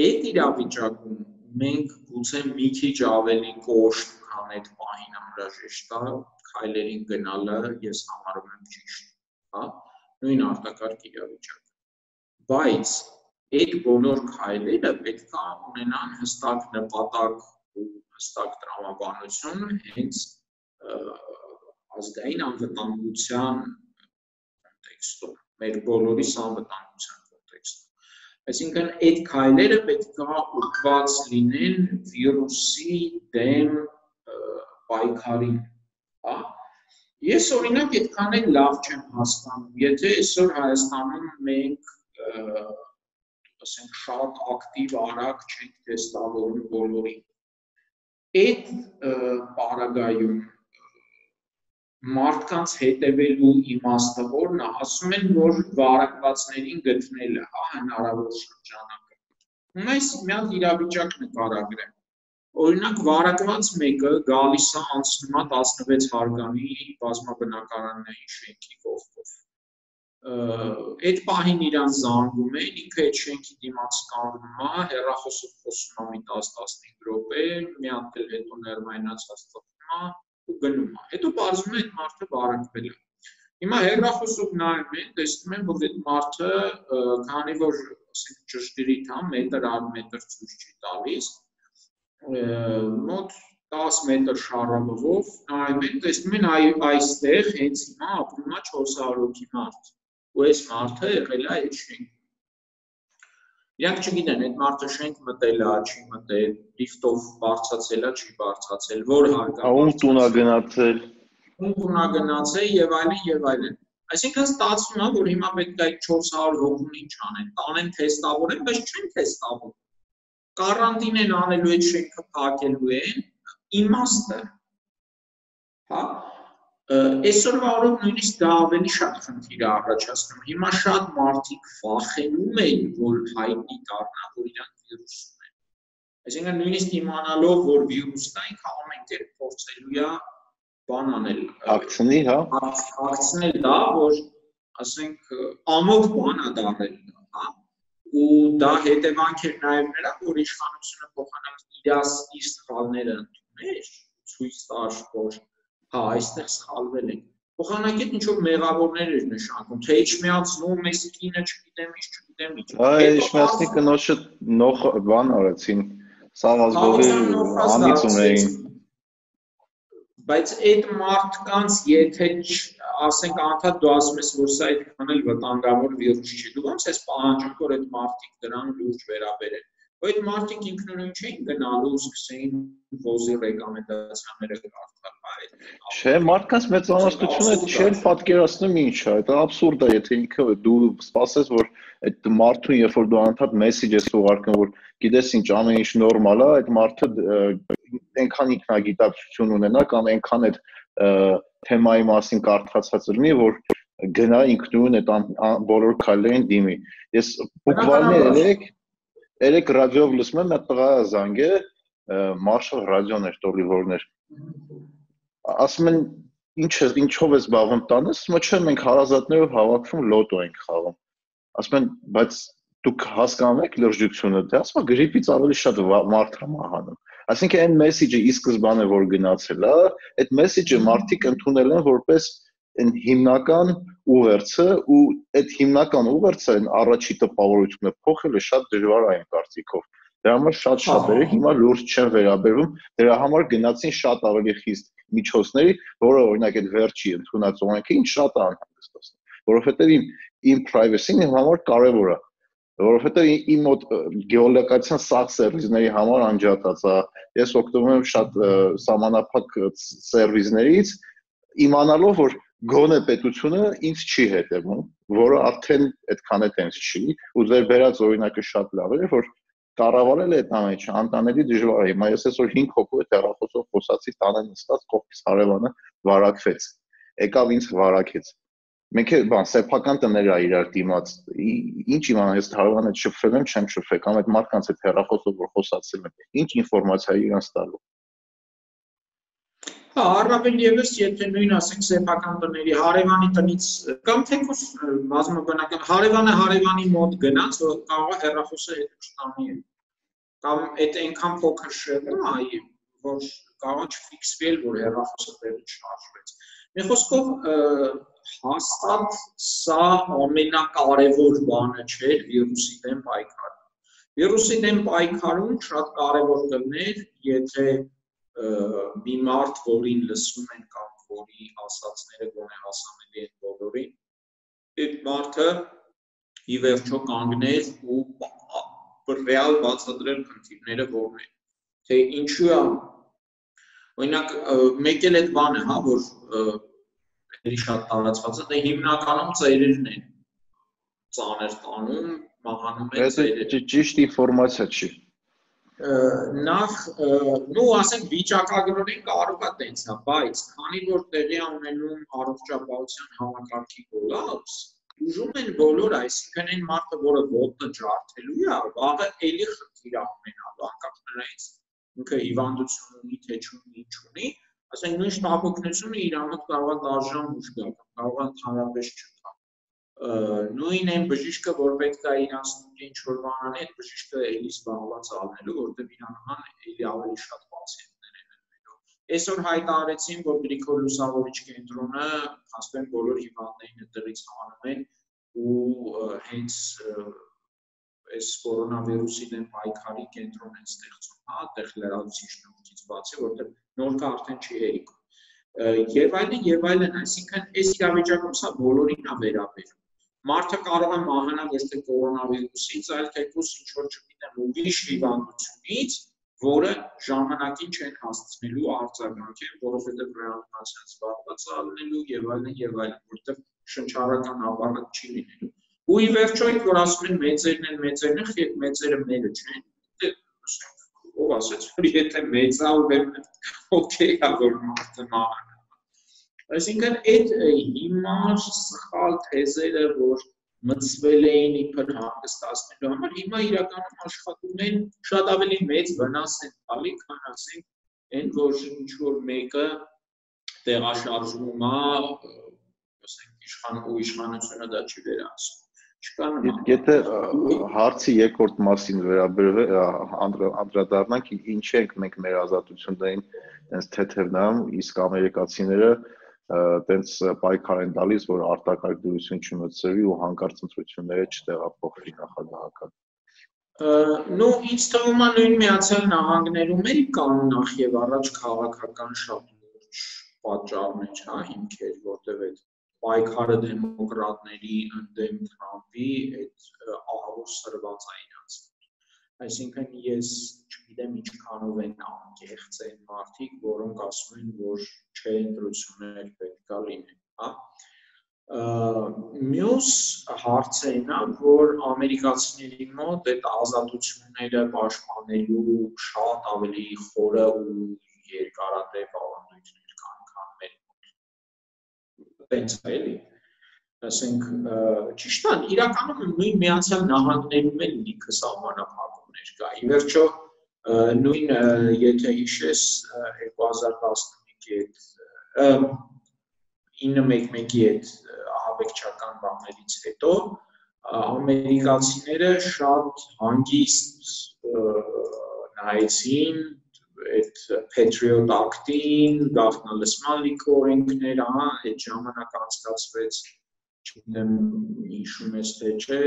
Այդ իրավիճակում մենք գուցե մի քիչ ավելի կոշտ, քան այդ պահին անհրաժեշտ է քայլերին գնալը ես համարում եմ ճիշտ, հա, նույն արտակարգ իրավիճակ։ Բայց այդ բոլոր քայլերը պետք է ունենան հստակ նպատակ ու հստակ տրամաբանություն հենց ազգային անվտանգության կոնտեքստում, մեր բոլորիս անվտանգության կոնտեքստում։ Այսինքն այդ քայլերը պետք է ուղղված լինեն վիրուսի դեմ պայքարին, հա Ես օրինակ այդքան էլ լավ չեմ հասկանում, եթե այսօր Հայաստանում մենք ասենք շատ ակտիվ արագ չենք տեստավորում բոլորին։ Այդ պարագայում մարդկանց հետևելու իմաստը որն է, ասում են, որ վարակվածներին գտնելը, հա, հնարավոր շրջանակը։ Ու այս մի հատ իրավիճակ նկարագրեմ Օրինակ վարակված մեկը գալիս է անցնում է 16 հարգանի բազմաբնակարանային շենքի կողքով։ Այդ պահին իրան զանգում են, ինքը այդ շենքի դիմաց կանգնում է, հեռախոսով խոսում է մի 10-15 րոպե, մի հատ էլ հետո ներմայնացած ծխում է ու գնում է։ Հետո բարձում է այդ մարդը վարակվել է։ Հիմա հեռախոսով նայում են, տեսնում են, որ այդ մարդը, քանի որ ասենք ճշգրիտ, հա, մետր առ մետր ցույց չի տալիս։ Մոտ 10 մետր շարավով նայում են, տեսնում են այ այստեղ հենց հիմա ապրում է 400 հոգի մարդ։ Ու այս մարդը եղել է այդ շենք Իրանք չգիտեն, այդ մարդը շենք մտել է, չի մտել, լիֆտով բարձացել է, չի բարձացել, որ հարկա։ Ում տուն է գնացել։ Ում տուն է գնացել եւ այլն եւ այլն։ Այսինքն ստացվում է, որ հիմա պետք է այդ 400 հոգուն ինչ անեն, տանեն թեստավորեն, բայց չեն թեստավոր։ Կարանտին են անելու այդ շենքը փակելու են, իմաստը։ Հա, Այսօրվա օրով նույնիսկ դա ավելի շատ խնդիր է առաջացնում։ Հիմա շատ մարդիկ վախենում են, որ հայտնի դառնա, որ իրանք վիրուս ունեն։ Այսինքն նույնիսկ իմանալով, որ վիրուս կա, ինքը ամեն կերպ փորձելու է բան անել։ Ակցնի, հա։ Ակցնել դա, որ ասենք ամոթ բան է դառել, հա ու դա հետևանք է նաև նրա, որ իշխանությունը փոխանակ իր իր սխալները ընդուներ, ցույց տար, որ հա, այստեղ սխալվել ենք։ Փոխանակետ ինչ որ մեղավորներ էր նշանակում, թե իջմիածնում մեզ կինը, չգիտեմ ինչ, չգիտեմ ինչ։ Այ իջմիածնի կնոջը նոխ բան արեցին, սաղազգովի անից ունեին։ Բայց այդ մարդկանց եթե ասենք անդադ դու ասում ես որ սա այդքան էլ վտանգավոր վիրուս չի, դու ոնց ես պահանջում որ այդ մարդիկ դրան լուրջ վերաբերեն։ Ու այդ մարդիկ ինքնուրույն չէին գնալու, սկսեին ոզի ռեկոմենդացիաները կարդալ Չէ, մարդկանց մեծամասնությունը չէ պատկերացնում ինչ է, դա абսուրդ է, եթե ինքը դու սպասես, որ այդ մարդուն, երբ որ դու անդադ մեսեջ ես ուղարկում, որ գիտես ինչ ամեն ինչ նորմալ է, այդ մարդը այնքան ինքնագիտակցություն ունենա կամ այնքան այդ թեմայի մասին կարդացած լինի, որ գնա ինքնուրույն այդ բոլոր քայլերին դիմի։ Ես բուկվալներ երեք երեք ռադիոյով լսում եմ, այդ տղա զանգե Marshall ռադիոներ, տոլիվորներ ասում են ինչ է ինչով ես զբաղվում տանես ասում չէ մենք հարազատներով հավաքվում լոտո ենք խաղում ասում են բայց դուք հասկանում եք լրջությունը թե ասում եմ գրիպից ավելի շատ մարդ է մահանում այսինքն այն մեսեջը ի սկզբանե որ գնացել է այդ մեսեջը մարդիկ ընդունել են որպես այն հիմնական ուղերձը ու այդ հիմնական ուղերձը այն առաջի տպավորությունը փոխելը շատ դժվար այն կարծիքով դրա համար շատ շատերը հիմա լուրջ չեն վերաբերվում դրա համար գնացին շատ ավելի խիստ միջոցների, որը օրինակ այդ վերջի ընդունած օրենքը ինչ շատ անհանգստացնում, որովհետև իմ իմ privacy-ն իմ համար կարևոր է որովհետև իմ մոտ գեոլոկացիան սաղ սերվիսների համար անջատած է ես օգտվում եմ շատ սահմանափակ սերվիսներից իմանալով որ գոնե պետությունը ինձ չի հետևում որը արդեն այդքան է տենց չի ու ձեր վերած օրինակը շատ լավ է որ կառավարել է այդ ամենը, անտանելի դժվար է։ Հիմա ես այսօր 5 հոգու հետ հեռախոսով խոսացի տանը նստած կողքից հարևանը վարակվեց։ Եկավ ինձ վարակեց։ Մենք էլ բան սեփական տներ է իրար դիմաց։ Ինչ իմանա, ես հարևանը շփվել եմ, չեմ շփվել, կամ այդ մարդկանց հետ հեռախոսով որ խոսացել եմ, ինչ ինֆորմացիա իրանց տալու։ Հա, առավել եւս եթե նույն ասենք սեփական տների հարևանի տնից կամ թեկուզ բազմաբանական հարևանը հարևանի մոտ գնաց, որ կարող է հեռախոսը հետ չտանի կամ այդ այնքան փոքր շեղում այ որ կարող չֆիքսվել որ հեռախոսը տեղի չհաշվեց։ Մի խոսքով հաստատ սա ամենակարևոր բանը չէ վիրուսի դեմ պայքարում։ Վիրուսի դեմ պայքարում շատ կարևոր կլներ, եթե մի մարդ, որին լսում են կամ որի ասացները գոնե հասանելի են բոլորին, այդ մարդը ի վերջո կանգներ ու ռեալ բացատրել խնդիրները որն են։ Թե ինչու է օրինակ մեկ էլ այդ բանը, հա, որ էլի շատ տարածված է, դե հիմնականում ծերերն են ծաներ տանում, մահանում են ծերերը։ Դա ճիշտ ինֆորմացիա չի նախ նու ասենք վիճակագրորեն կարող է տենցա, բայց քանի որ տեղի ունենում առողջապահության համակարգի կոլապս, ուժում են բոլոր, այսինքն այն մարդը, որը ոտը ջարդելու է, վաղը էլի խնդիր ունենալու անկախ նրանից ինքը հիվանդություն ունի, թե չունի, ինչ ունի, ասենք նույն շտապօգնությունը իրանոց կարող է դաժան ուժ գա, կարող է ընդհանրապես չտա նույն այն բժիշկը, որ պետք է իրանց ինչ որ բան անի, այդ բժիշկը էլի զբաղված ալնելու, որտեղ իրան նման էլի ավելի շատ պացիենտներ են ելնելու։ Այսօր հայտարարեցին, որ Գրիգոր Լուսավորիչ կենտրոնը ասեն բոլոր հիվանդներին այդտեղից հանում են ու հենց այս կորոնավիրուսի դեմ պայքարի կենտրոն են ստեղծում, հա, այդտեղ լրացուցիչ նորից բացի, որտեղ նորքը արդեն չի հերիք։ Եվ այլն եւ այլն, այսինքն այս իրավիճակում սա բոլորին է վերաբերում։ Մարդը կարող է մահանալ ոչ թե կորոնավիրուսից, այլ թեկուզ ինչ որ չգիտեմ, ուրիշ հիվանդությունից, որը ժամանակին չեն հասցնելու արձագանքել, որովհետև ռեանիմացիան զբաղված է լինելու եւ այլն եւ այլն, որտեղ շնչառական ապարատ չի լինելու ու ի վերջո այդ որ ասում են մեծերն են մեծերն են եւ մեծերը մերը չեն դե ով ասեց որ եթե մեծ է ուրեմն օքեյ է որ մարդը մահանա այսինքն այդ հիմար սխալ թեզերը որ մցվել էին իբր հանգստացնելու համար հիմա իրականում աշխատում են շատ ավելի մեծ վնաս են տալի քան ասենք այն որ ինչ որ մեկը տեղաշարժվում է ասենք իշխան ու իշխանությունը դա չի վերահսում չկան եթե հարցի երկրորդ մասին վերաբերվել անդրադառնանք ինչ ենք մենք մեր ազատություններին այնց թեթև նայում իսկ ամերիկացիները տենց պայքար են տալիս որ արտակարգ դուրսություն չմցրվի ու հանկարծ ընտրությունները չտեղափոխվի նախագահական նո ինձ թվում է նույն միացյալ նահանգներում էլ կան նախ եւ առաջ քաղաքական շատ լուրջ պատճառներ, հա, հիմքեր, որտեղ այդ պայքարը դեմոկրատների ընդդեմ Թրամփի այդ ահավոր սրված է իրանց։ Այսինքն ես չգիտեմ ինչքանով են անկեղծ են մարդիկ, որոնք ասում են, որ չէ ընտրություններ պետք է լինեն, հա։ Մյուս հարցը նա, որ ամերիկացիների մոտ այդ ազատությունները պաշտպանելու շատ ավելի խորը ու երկարատև տենց է էլի ասենք ճիշտ է իրականում նույն միացյալ նահանգներում էլ լիքը սահմանափակումներ կա ի վերջո նույն եթե հիշես 2015-ի այդ 911-ի այդ ահաբեկչական բաներից հետո ամերիկացիները շատ հանգիստ նայեցին այդ Patriot Act-ին, գաղտնալսման լիքորինգներ, ահա, այդ ժամանակ անցկացվեց չգիտեմ հիշում ես թե չէ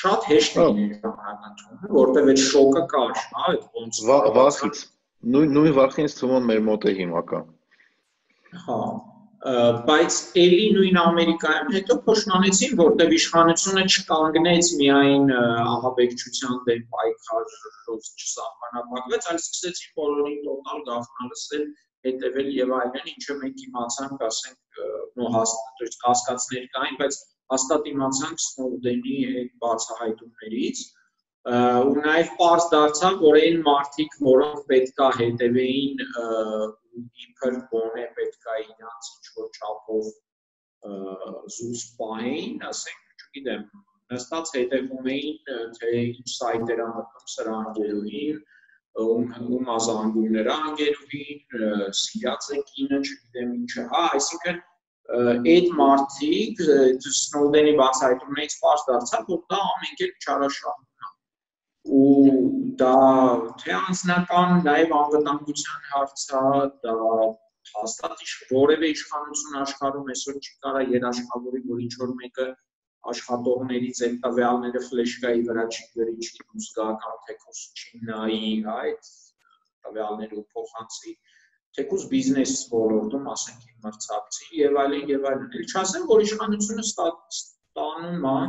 շատ հեշտ է ընդունում որտեվ այդ շոկը կար հա այդ ոնց վախից նույն նույն վախից թվում է մեր մոտ է հիմա կա հա բայց ելի նույն Ամերիկայում հետո փոշմանեցին, որտեղ իշխանությունը չկանգնեց միայն ահաբեկչության դեմ պայքարով չսահմանափակվեց, այլ սկսեցին բոլորին տոտալ գաղտնալսել, հետևել եւ այլն, ինչը մենք իմացանք, ասենք, նո հաստատ հասկացներ կային, բայց հաստատ իմացանք Սնոուդենի այդ բացահայտումներից, ու նաև པարզ դարձավ, որ այն մարդիկ, որոնք պետքա հետևեին իբր գոնե պետքա իրանց ինչ որ չափով զուս պահեին, ասենք, չգիտեմ, նստած հետևում էին, թե ինչ սայտեր անում սրանգերուին, ում ազանգումներ անգերուին, սիրած է կինը, չգիտեմ ինչը, հա, այսինքն այդ մարդիկ Սնոուդենի բացահայտումներից པարզ դարձավ, որ դա ամենքեր չարաշահում ու դա թե անձնական նաև անվտանգության հարց է, դա հաստատ որևէ իշխանություն աշխարհում այսօր չի կարա երաշխավորի, որ ինչ որ մեկը աշխատողներից այդ տվյալները ֆլեշկայի վրա չի գրի, չի զգա կամ թեկուս չի նայի, այդ տվյալները փոխանցի թեկուզ բիզնես ոլորտում, ասենք մրցակցի եւ այլն եւ այլն։ Էլ չասեմ, որ իշխանությունը ստանում է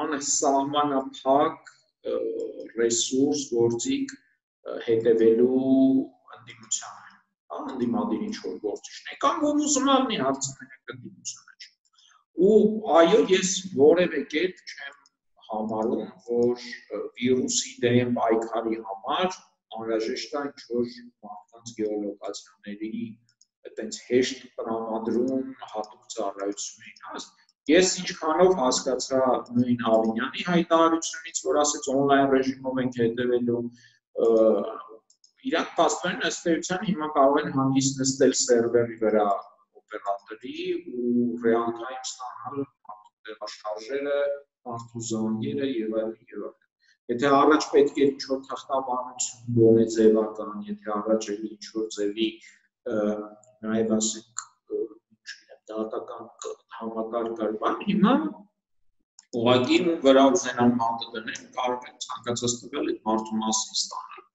անսահմանափակ ռեսուրս, գործիք հետևելու ընդդիմությանը, հա, ընդդիմադիր ինչ որ գործիչներ կամ ում ուզում ալնի հարցնենք ընդդիմությունը չի։ Ու այո, ես որևէ կերպ չեմ համարում, որ վիրուսի դեմ պայքարի համար անհրաժեշտ է ինչ որ մարդկանց գեոլոկացիաների այտենց հեշտ տրամադրում հատուկ ծառայությունների հաստ Ես ինչքանով հասկացա նույն Ավինյանի հայտարարությունից, որ ասեց on-line ռեժիմով ենք հետևելու իրանք փաստորեն ըստ էության հիմա կարող են հանգիստ նստել սերվերի վրա օպերատորի ու time ստանալ տեղաշարժերը, մարդու զանգերը եւ այլն եւ այլն։ Եթե առաջ պետք է ինչ-որ թախտաբանություն գոնե ձևական, եթե առաջ էլի ինչ-որ ձևի նաև ասենք դատական համակարգ կար, բան հիմա ուղղակի ու վրա ուզենան մատը դնել, կարող են ցանկացած տվել այդ մարդու մասին ստանալ։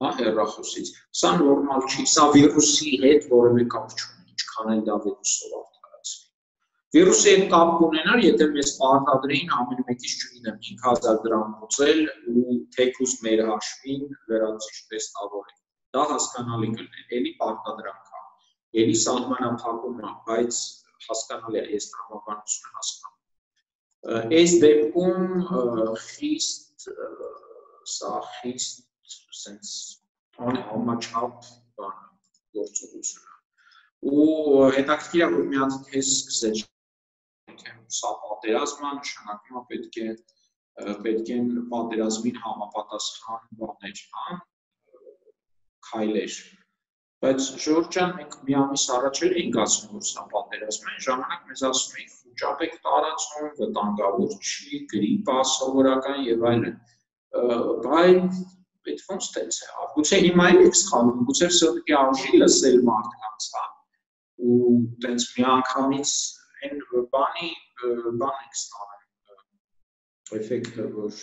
Հա, հերախոսից։ Սա նորմալ չի, սա վիրուսի հետ որևէ կապ չունի, ինչքան էլ դա վիրուսով արդարացվի։ Վիրուսի հետ կապ կունենար, եթե մեզ պարտադրեին ամեն մեկից չգիտեմ 5000 դրամ ուծել ու թեկուս մեր հաշվին վերածիշ տեստավորել։ Դա հասկանալի կլիներ, էլի պարտադրանք է։ Էլի սահմանափակում է, բայց հասկանալի է, ես տրամաբանությունը հասկանում Այս դեպքում խիստ սա խիստ sense համաչափ բան գործողություն Ու հետաքրքիր է որ մի հատ թեզ սկսեց թե սա պատերազմ է, նշանակում է պետք է պետք են պատերազմին համապատասխան բաներ, հա, քայլեր բայց Ժորժ ջան մենք մի ամիս առաջ էլ էինք ասում որ սա պատերազմ է, ժամանակ մեզ ասում էին խոճապ եք տարածում, վտանգավոր չի, գրիպ է սովորական եւ այլն։ Բայց այդ ոնց տենց է, գուցե հիմա էլ եք սխալվում, գուցե սովետի արժի լսել մարդկանց, հա։ Ու տենց մի անգամից այն բանի բան եք ստանում էֆեկտը որ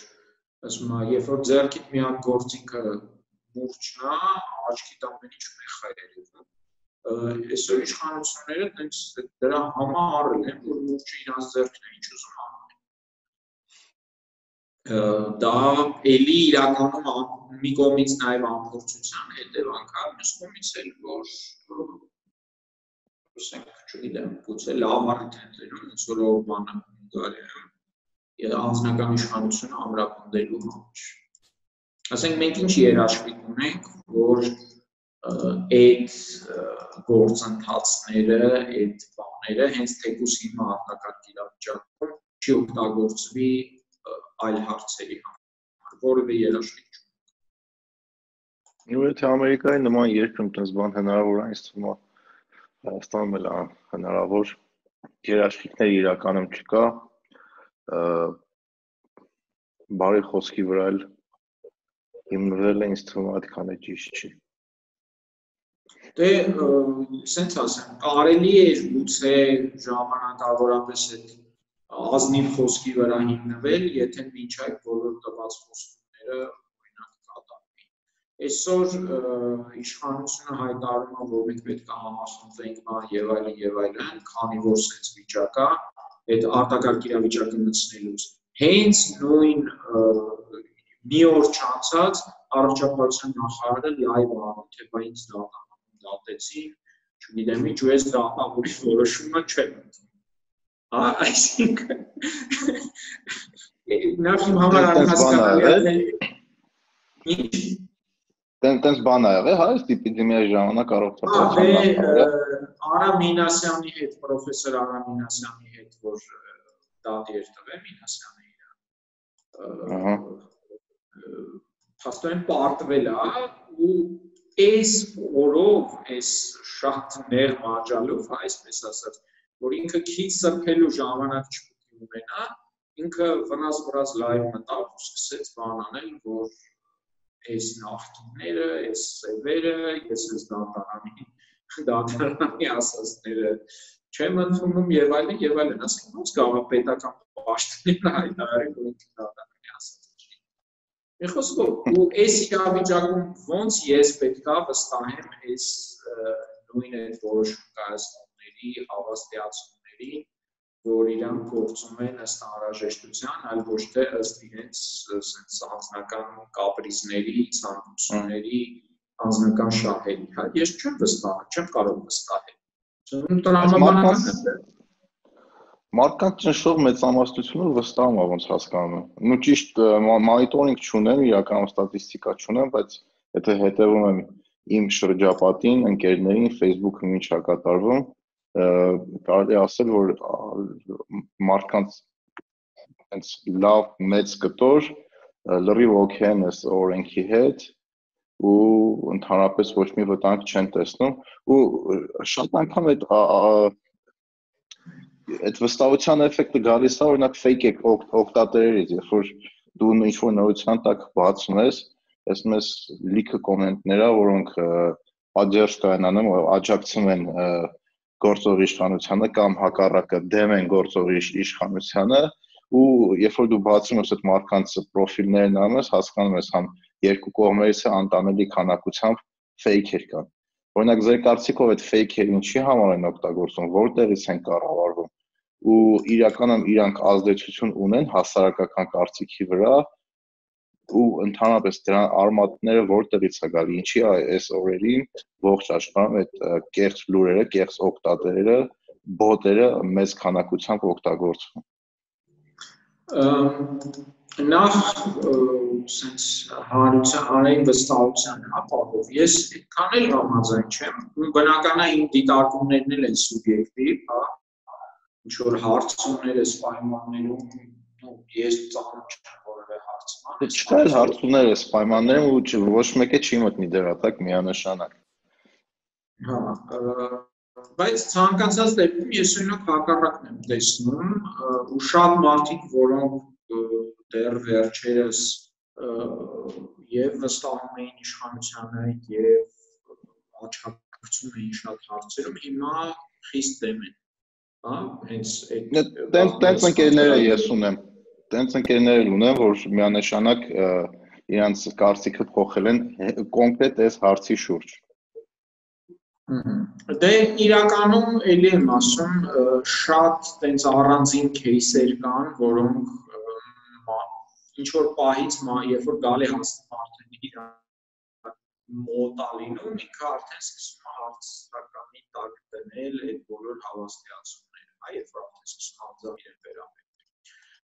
ասում եմ երբ որ ձերքիդ մի հատ գործիքը մուրճն է, աչքիդ ամեն ինչ մեղ է երևում այսօր իշխանությունները տենց դրա համահարել են, որ մուրճը իրանց ձեռքն է ինչ ուզում անում։ Դա էլի իրականում մի կողմից նաև ամփոփչության հետևանք է, մյուս կողմից էլ որ ասենք, չգիտեմ, գուցե լավ առիթ են դերում, ոնց որ բանը գարի անձնական իշխանությունը ամրապնդելու համար։ Ասենք մենք ինչ երաշխիք ունենք, որ այդ գործընթացները, այդ բաները հենց թեկուս հիմա արտակարգ իրավիճակում չի օգտագործվի այլ հարցերի համար, որևէ երաշխիք Ու եթե Ամերիկայի նման երկրում տես բան հնարավոր է, ինձ թվում է Հայաստանում էլ հնարավոր երաշխիքներ իրականում չկա բարի խոսքի վրա էլ հիմնվել է ինձ թվում է այդքան է ճիշտ չի դե սենց ասեմ, կարելի է գուցե ժամանակավորապես այդ ազնիվ խոսքի վրա հիմնվել, եթե ոչ այդ բոլոր տված կատարվի։ Այսօր իշխանությունը հայտարարում է, որ մենք պետք է համախմբվենք բան եւ այլն եւ այլն, քանի որ սենց վիճակ է, այդ արտակարգ իրավիճակը մտցնելուց։ Հենց նույն մի օր չանցած առողջապահության նախարարը լայվ արել, թե բա ինձ դատեցին, չգիտեմ ինչ, ու ես դա ապուրի որոշումը չեմ ընդունում։ Հա, այսինքն նախ իմ համար անհասկանալի է։ Ինչ Տեն տենց բան ա եղել, հա, էպիդեմիայի ժամանակ առողջապահության Արա Մինասյանի հետ, պրոֆեսոր Արա Մինասյանի հետ, որ դատի էր տվել Մինասյանը իր։ Ահա փաստորեն պարտվել է ու այս օրով, այս շատ ներ մաճալով, այսպես ասած, որ ինքը քիչ սրբելու ժամանակ չպետք ունենա, ինքը վնաս վրաս լայվ մտավ ու սկսեց բան անել, որ այս նախտումները, այս սևերը, ես ես դատարանի դատարանի ասածները չեմ ընդունում եւ այլն եւ այլն, ասենք ոնց կարող է պետական պաշտոնին հայտարարել, որ դատարանի ասած Մի խոսքով, ու այս իրավիճակում ոնց ես պետքա վստահեմ այս նույն այդ որոշում կայացնողների, հավաստիացումների, որ իրանք գործում են ըստ անհրաժեշտության, այլ ոչ թե ըստ իրենց sense անձնական կապրիզների, ցանկությունների, անձնական շահերի։ Հա, ես չեմ վստահ, չեմ կարող վստահել։ տրամաբանական է մարդկանց ճնշող մեծամասնությունը վստահում է ոնց հասկանում եմ։ Ну ճիշտ մոնիտորինգ չունեմ, իրական ստատիստիկա չունեմ, բայց եթե հետևում եմ իմ շրջապատին, ընկերներին, Facebook-ում ինչ է կատարվում, կարելի ասել, որ մարդկանց այնց լավ մեծ կտոր լրիվ օքեյ են այս օրենքի հետ ու ընդհանրապես ոչ մի վտանգ չեն տեսնում ու շատ անգամ այդ այդ վստահության էֆեկտը գալիս է օրինակ fake օկտատերերից, երբ որ դու ինչ որ նորության տակ բացում ես, ես մեզ լիքը կոմենտներ ա, որոնք աջերջ կանանում, աջակցում են գործող իշխանությանը կամ հակառակը դեմ են գործող իշխանությանը ու երբ որ դու բացում ես այդ մարդկանց պրոֆիլներն անում ես, հասկանում ես համ երկու կողմերից է անտանելի քանակությամբ ֆեյքեր կան։ Օրինակ ձեր կարծիքով այդ ֆեյքերը ինչի համար են օգտագործվում, որտեղից են կառավարվում ու իրականում իրանք ազդեցություն ունեն հասարակական կարծիքի վրա ու ընդհանրապես դրան արմատները որտեղից է գալի, ինչի է այս օրերին ողջ աշխարհում այդ կեղծ լուրերը, կեղծ օկտատերերը, բոտերը մեծ քանակությամբ օգտագործվում։ Նախ sense հանրության հանրային վստահության ապահով ես այդքան էլ համաձայն չեմ բնական է իմ դիտարկումներն էլ են սուբյեկտիվ հա ինչ որ հարցումներ էս պայմաններում ես ծանոթ չեմ հարցման։ Դե չկա էլ հարցումներ էս պայմաններում ու ոչ մեկը չի մտնի դերատակ միանշանակ։ Հա, բայց ցանկացած դեպքում ես օրինակ հակառակն եմ տեսնում ու շատ մարդիկ, որոնք դեռ վերջերս եւ վստահում էին իշխանությանը եւ աչքակցում էին շատ հարցերում, հիմա խիստ դեմ են հա հենց այդ տենց տենց ընկերները ես ունեմ տենց ընկերներ ունեմ, որ միանշանակ իրանց կարծիքը փոխել են կոնկրետ այս հարցի շուրջ։ Դե իրականում էլի եմ ասում, շատ տենց առանձին кейսեր կան, որոնք ինչ որ պահից երբ որ գալի հասնում արդեն իր մոտ ալինում, ինքը արդեն սկսում է հարցականի տակ դնել այդ բոլոր հավաստիացումները, այ երբ որ արդեն սկսում անձամբ իրեն վերաբերել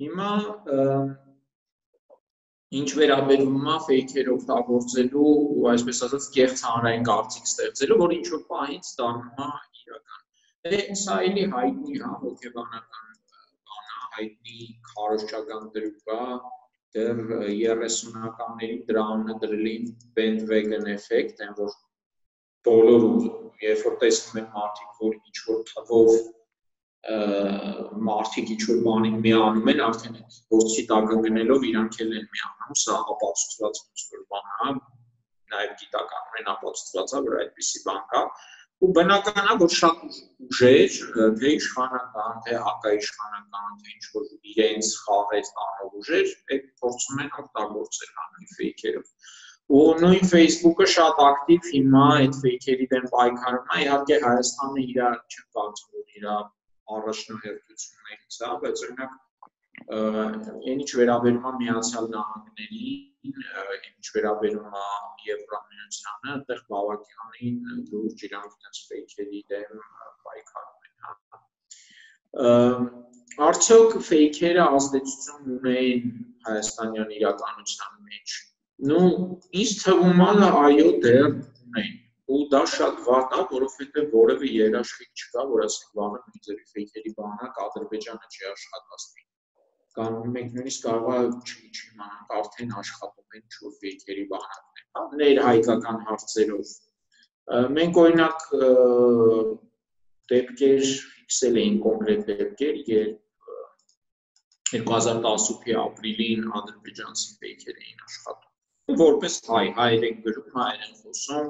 Հիմա ինչ վերաբերում է ֆեյքեր օգտագործելու ու այսպես ասած կեղծ հանրային կարծիք ստեղծելու, որ ինչ որ պահից դառնում է իրական։ Դե սա էլի հայտնի հա հոգեբանական բան է, հայտնի քարոշչական դրուկ է, դեռ 30-ականների դրա անունը դրել էին bandwagon effect, այն որ բոլոր երբ որ տեսնում են մարդիկ, որ ինչ որ թվով մարդիկ ինչ որ բանի միանում են, արդեն այդ գործի տակ ընկնելով իրանք էլ են միանում, սա ապացուցված ինչ-որ բան է, նաև գիտականորեն ապացուցված է, որ այդպիսի բան կա, ու բնական է, որ շատ ուժեր, թե իշխանական, թե հակաիշխանական, թե ինչ որ իրենց խաղեց տանող ուժեր, այդ փորձում են օգտագործել հանրի ֆեյքերով ու նույն Facebook-ը շատ ակտիվ հիմա այդ ֆեյքերի դեմ պայքարում է իհարկե Հայաստանը իր չեմ կարծում որ իր առաջնահերթություններից է, բայց օրինակ այն ինչ վերաբերում է Միացյալ Նահանգներին, ինչ վերաբերում է Եվրամիությանը, այդտեղ բավականին լուրջ իրանք այդպես ֆեյքերի դեմ պայքարում են, հա։ Արդյոք ֆեյքերը ազդեցություն ունեն հայաստանյան իրականության մեջ։ Ну, ինձ թվում է, այո, դեռ ունեն ու դա շատ վատ է, որովհետև որևէ երաշխիք չկա, որ ասենք վաղը նույնձևի ֆեյքերի բանակ Ադրբեջանը չի աշխատացնի։ Կամ մենք նույնիսկ կարող է չի չիմանանք արդեն աշխատում են ինչ-որ ֆեյքերի բանակներ, հա, ներհայկական հարցերով։ Մենք օրինակ դեպքեր ֆիքսել էին կոնկրետ դեպքեր, երբ 2018-ի ապրիլին ադրբեջանցի ֆեյքեր էին աշխատում որպես հայ հայեր են գրում, հայեր են խոսում,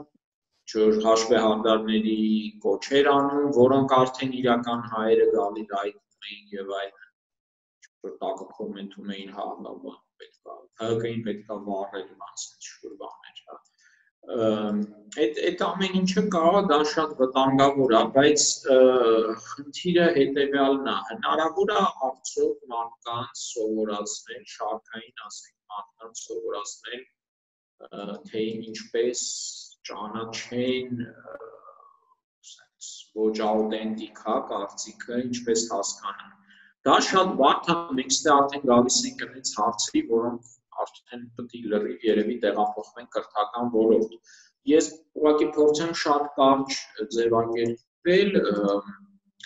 չոր հաշվեհարդարների կոչեր անում, որոնք արդեն իրական հայերը գալի լայքում էին եւ այլ որ տակը կոմենտում էին հա լավ բան պետքա ՀԿ-ին պետքա վառել մասը ինչ-որ բաներ հա այդ այդ ամեն ինչը կարող է դա շատ վտանգավոր է բայց խնդիրը հետեւյալն է հնարավոր է արդյոք մարդկանց սովորացնել շարքային ասենք մարդկանց սովորացնել թե ինչպես ճանաչեն sense ոչ աուտենտիկ հա կարծիքը ինչպես հասկանան դա շատ բարդ է մենք ստե արդեն գալիս ենք այնց հարցերի որոնք արդեն պետք է լրիվ երևի տեղափոխվեն կրթական ոլորտ ես ուղղակի փորձեմ շատ կարճ ձևակերպել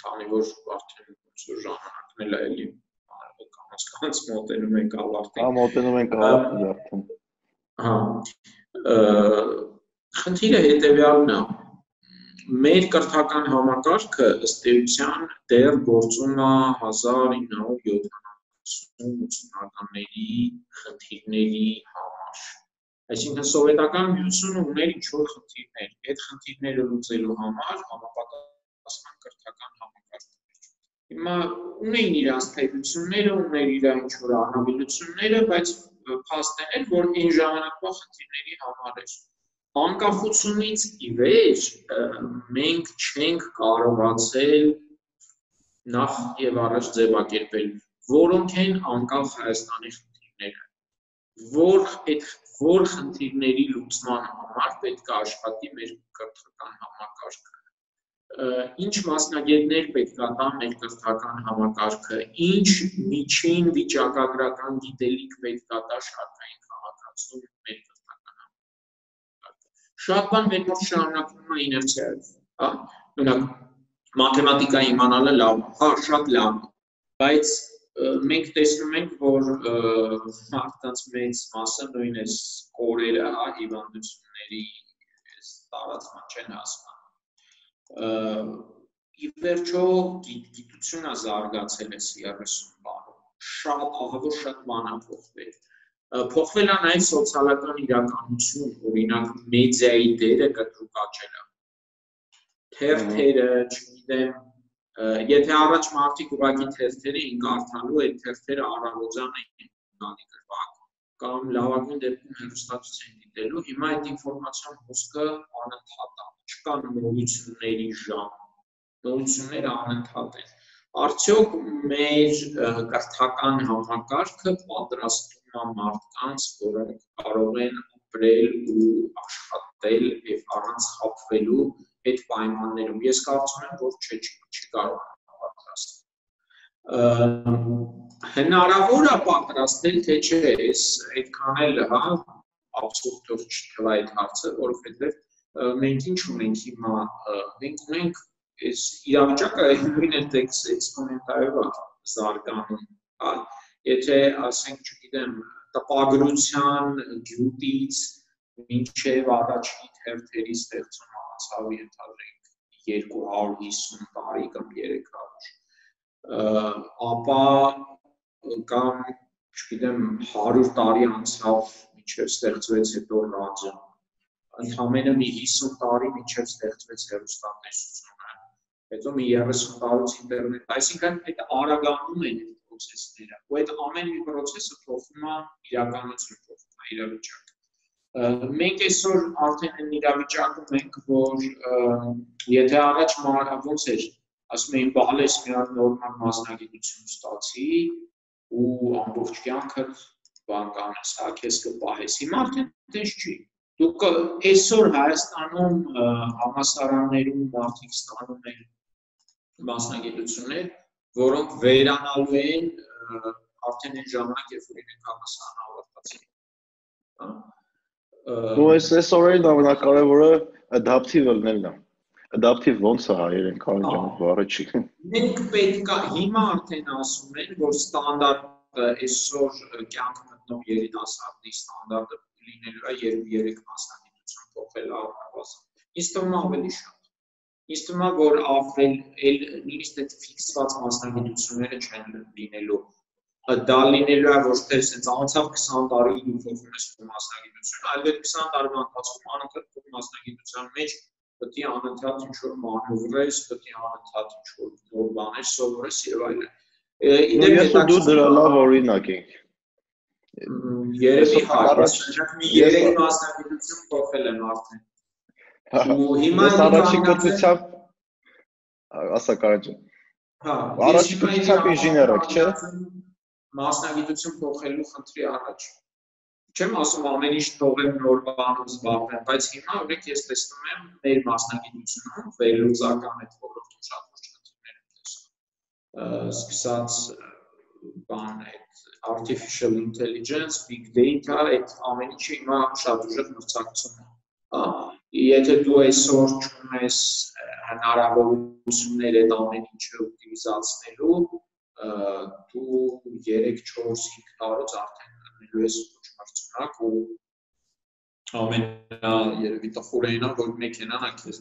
քանի որ արդեն ուսու ժամանակն էլ է էլի կանց մոտենում ենք ավարտին հա մոտենում ենք ավարտին արդեն հա Խնդիրը հետևյալն է. մեր կրթական համակարգը ըստ էության դեռ գործում է 1970-80-ականների խնդիրների համար։ Այսինքն սովետական միությունը ուներ ինչ-որ խնդիրներ։ Այդ խնդիրները լուծելու համար համապատասխան կրթական համակարգ ուներ։ Հիմա ունեին իրանց թերությունները, ունեին իր ինչ որ անհավելությունները, բայց փաստն էր, որ այն ժամանակվա խնդիրների համար էր անկախությունից ի վեր մենք չենք կարողացել նախ եւ առաջ ձևակերպել որոնք են անկախ Հայաստանի խնդիրները որ այդ որ խնդիրների լուծման համար պետք է աշխատի մեր կրթական համակարգը ինչ մասնագետներ պետք է տան մեր կրթական համակարգը ինչ միջին վիճակագրական գիտելիք պետք է տա շարքային քաղաքացում մեր շատ բան մեր մոտ շարունակվում է իներցիայով հա օրինակ մաթեմատիկա իմանալը լավ հա շատ լավ բայց մենք տեսնում ենք, որ մարդկանց մեծ մասը նույն էս կորերը, հա, հիվանդությունների էս տարածման չեն հասկանում։ Ի վերջո գիտությունը զարգացել է 30 բառով։ Շատ ահավոր շատ բան է փոխվել։ Փոխվել է նաև սոցիալական իրականություն, օրինակ մեդիայի դերը կտրուկ աճել է։ Թերթերը, չգիտեմ, եթե առաջ մարդիկ ուղակի թերթերը էին կարդալու, այդ թերթերը առավոտյան էին գալի գրվակ կամ լավագույն դեպքում հեռուստացույց են դիտելու, հիմա այդ ինֆորմացիան հոսքը անընդհատ է, չկան նորությունների ժամ։ Նորությունները անընդհատ են։ Արդյոք մեր կրթական համակարգը պատրաստում է մարդկանց, որոնք կարող են ապրել ու աշխատել եւ առանց խափվելու այդ պայմաններում։ Ես կարծում եմ, որ չէ, չի կարող պատրաստել։ Հնարավոր է պատրաստել, թե չէ, ես այդքան էլ, հա, абսուրդ թող չթվա այդ հարցը, որովհետև մենք ինչ ունենք հիմա, մենք ունենք այս իրավիճակը նույն է տեքստ էքսպոնենտայով զարգանում, հա, եթե ասենք, չգիտեմ, տպագրության գյուտից մինչև առաջին թերթերի ստեղծում անցավ ենթադրենք 250 տարի կամ 300 ապա կամ չգիտեմ 100 տարի անցավ մինչև ստեղծվեց հետո ռադիոն ընդհանրապես մի 50 տարի մինչև ստեղծվեց հեռուստատեսությունը հետո մի 30 տարուց ինտերնետ այսինքն այդ արագանում են այդ process-ները ու այդ ամեն մի process-ը փոխում է իրականություն փոխում է իրավիճակ մենք այսօր արդեն այն իրավիճակում ենք, որ եթե առաջ ոնց էր, ասում էին բալես մի հատ նորմալ մասնագիտություն ստացի ու ամբողջ կյանքը բան կանես, հա, քեզ կպահես։ Հիմա արդեն դες չի։ Դուք այսօր Հայաստանում համասարաններում մարդիկ ստանում են մասնագիտություններ, որոնք վերանալու են արդեն այն ժամանակ, երբ որ իրենք համասարան ավարտացին։ Հա Ու այս այս օրերին ամենակարևորը adaptive լինելն է։ Adaptive ոնց է հայերեն քանջան բառը չի։ Մենք պետք է հիմա արդեն ասում են, որ ստանդարտը այսօր կյանք մտնող երիտասարդի ստանդարտը լինելու է 2-3 մասնագիտություն փոխել առնվազն։ Ինձ թվում ավելի շատ։ Ինձ թվում է, որ ավել էլ նույնիսկ այդ ֆիքսված մասնագիտությունները չեն լինելու դա լինելու է ոչ թե ասենց անցավ 20 տարի ու փոխում ես քո մասնագիտությունը, այլ այդ 20 տարվա ընթացքում անընդհատ քո մասնագիտության մեջ պետք է անընդհատ ինչ-որ մանևրես, պետք է անընդհատ ինչ-որ նոր բաներ սովորես եւ այլն։ Իդեպ ես դու դրա լավ օրինակ ենք։ Երևի առաջ մի 3 մասնագիտություն փոխել եմ արդեն։ Ու հիմա առաջին կրթությամբ ասա կարաջը։ Հա, առաջին կրթությամբ ինժեներ եք, չէ՞ մասնագիտություն փոխելու խնդրի առաջ։ Չեմ ասում ամեն ինչ թողեմ նոր բանով զբաղվեմ, բայց հիմա օրենք ես տեսնում եմ մեր մասնագիտությունում վերլուծական այդ ոլորտում շատ ոչ խնդիրներ եմ տեսնում։ Սկսած բան այդ artificial intelligence, big data, այդ ամեն ինչը հիմա շատ ուժեղ մրցակցում է։ Հա, եթե դու այսօր չունես հնարավորություններ այդ ամեն ինչը օպտիմիզացնելու, դու 3-4-5 տարուց արդեն լինելու ես ոչ մրցունակ ու ամենա երևի տխուրայինը որ մեքենան է քեզ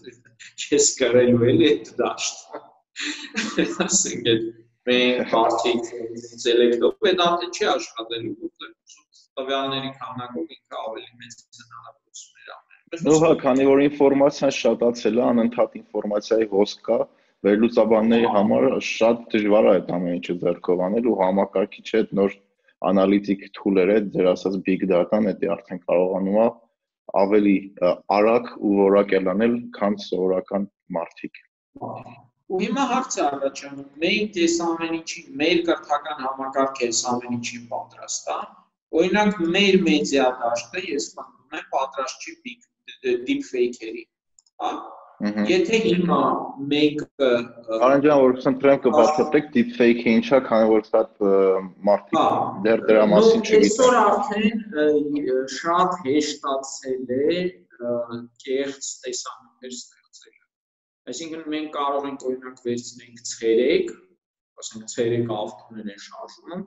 քեզ կարելու էլի այդ դաշտ ասենք այդ մեր պարտիկ ինտելեկտով այդ արդեն չի աշխատելու որտեղ տվյալների քանակով ինքը ավելի մեծ հնարավորություններ ունի Նո հա, քանի որ ինֆորմացիան շատացել է, անընդհատ ինֆորմացիայի հոսք կա, վերլուծաբանների համար շատ դժվար է այդ ամեն ինչը ձեռքով անել ու համակարգիչ հետ նոր անալիտիկ թուլեր է, ձեր ասած big data-ն էդի արդեն կարողանում է ավելի արագ ու որակել անել, քան սովորական մարդիկ։ Ու հիմա հարցը առաջանում, մենք այս ամեն ինչին մեր կրթական համակարգը այս ամեն ինչին պատրաստ է։ Օրինակ մեր մեդիա դաշտը ես պնդում եմ պատրաստ չի deep fake-երի, հա Եթե հիմա մենք Արանջան որ խնդրեմ կբացատրեք deepfake-ը ինչա, քանի որ շատ մարդիկ դեռ դրա մասին չգիտեն։ Այսօր արդեն շատ հեշտացել է կեղծ տեսանյութեր ստեղծելը։ Այսինքն մենք կարող ենք օրինակ վերցնենք ցերեկ, ասենք ցերեկ ավտոներ են շարժում,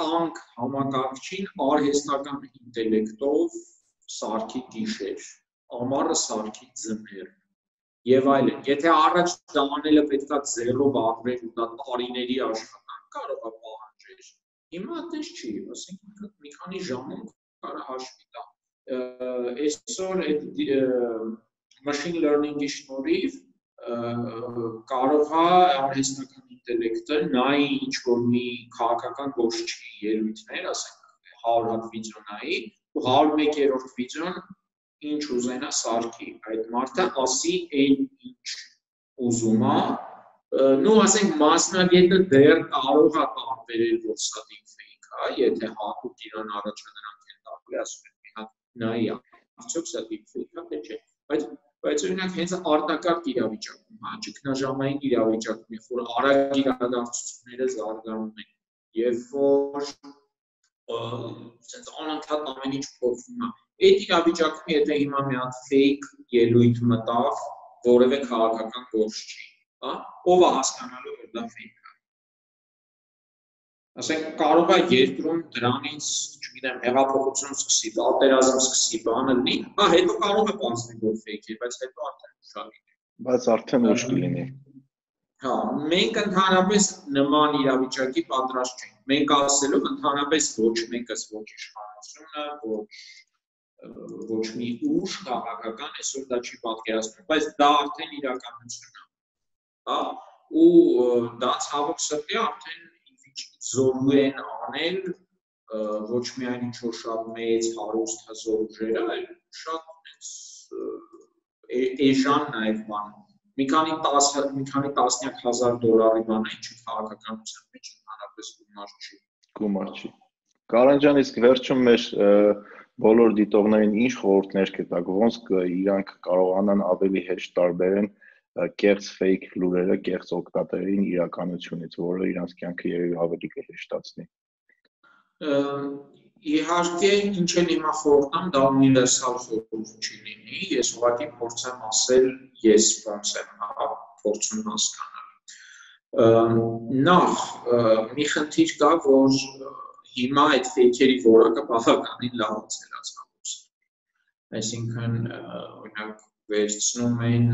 տանկ համակարգչին արհեստական ինտելեկտով սարքի գիշեր, ամառը սարքի ձմեռ եւ այլն։ Եթե առաջ դա անելը պետքա զերով ապրել ու դա տարիների աշխատանք կարող է պահանջել։ Հիմա այդպես չի, ասենք մի քանի ժամում կարա հաշվի տա։ Այսօր այդ machine learning-ի շնորհիվ կարող է արհեստական ինտելեկտը նայի ինչ որ մի քաղաքական գործչի ելույթներ, ասենք 100 հատ վիդեո նայի, 101-րդ վիդեոն ինչ ուզենա սարքի այդ մարդը ասի այն ինչ ուզում է նու ասենք մասնագետը դեռ կարող է տարբերել որ սա deepfake է եթե հատուկ իրան առաջը նրանք են տալի ասում են մի հատ նայի արդյոք սա deepfake է թե չէ բայց բայց օրինակ հենց արտակարգ իրավիճակում հա ճգնաժամային իրավիճակում որ արագ իրադարձությունները զարգանում են երբ որ sense անընդհատ ամեն ինչ փոխվում է Այդ իրավիճակում եթե հիմա մի հատ fake ելույթ մտավ որևէ քաղաքական գործ չի, հա, ով է հասկանալու որ դա fake է։ Ասենք կարող է երկրում դրանից, չգիտեմ, հեղափոխություն սկսի, պատերազմ սկսի, բանը լինի, հա, հետո կարող է բացվի որ fake է, բայց հետո արդեն ուշալի Բայց արդեն ուշ կլինի։ Հա, մենք ընդհանրապես նման իրավիճակի պատրաստ չենք։ Մենք ասելով ընդհանրապես ոչ մեկս ոչ իշխանությունը, ոչ ոչ մի ուժ քաղաքական այսօր դա չի պատկերացնում, բայց դա արդեն իրականություն է։ Հա, ու դա ցավոք սրտի արդեն զորու են անել ոչ միայն ինչ որ շատ մեծ հարուստ հզոր ուժերը, այլ շատ մեծ էժան նաև բան։ Մի քանի 10 մի քանի տասնյակ հազար դոլարի բան է, ինչը քաղաքականության մեջ հնարավորապես գումար չի։ Գումար չի։ Կարանջան իսկ վերջում մեր բոլոր դիտողներին ինչ խորհուրդներ կտակ, ոնց իրանք կարողանան ավելի հեշտ տարբերեն կեղծ fake լուրերը կեղծ օգտատերին իրականությունից, որը իրանք կյանքը երևի ավելի կհեշտացնի։ Իհարկե, ինչ են հիմա խորհուրդամ, դա ունիվերսալ խորհուրդ չի լինի։ Ես ուղղակի փորձեմ ասել, ես ոնց եմ հա փորձում հասկանալ։ Նախ մի խնդիր կա, որ հիմա այդ fake-երի որակը բավականին լավացել է ցանկոս։ Այսինքն օրինակ վերցնում են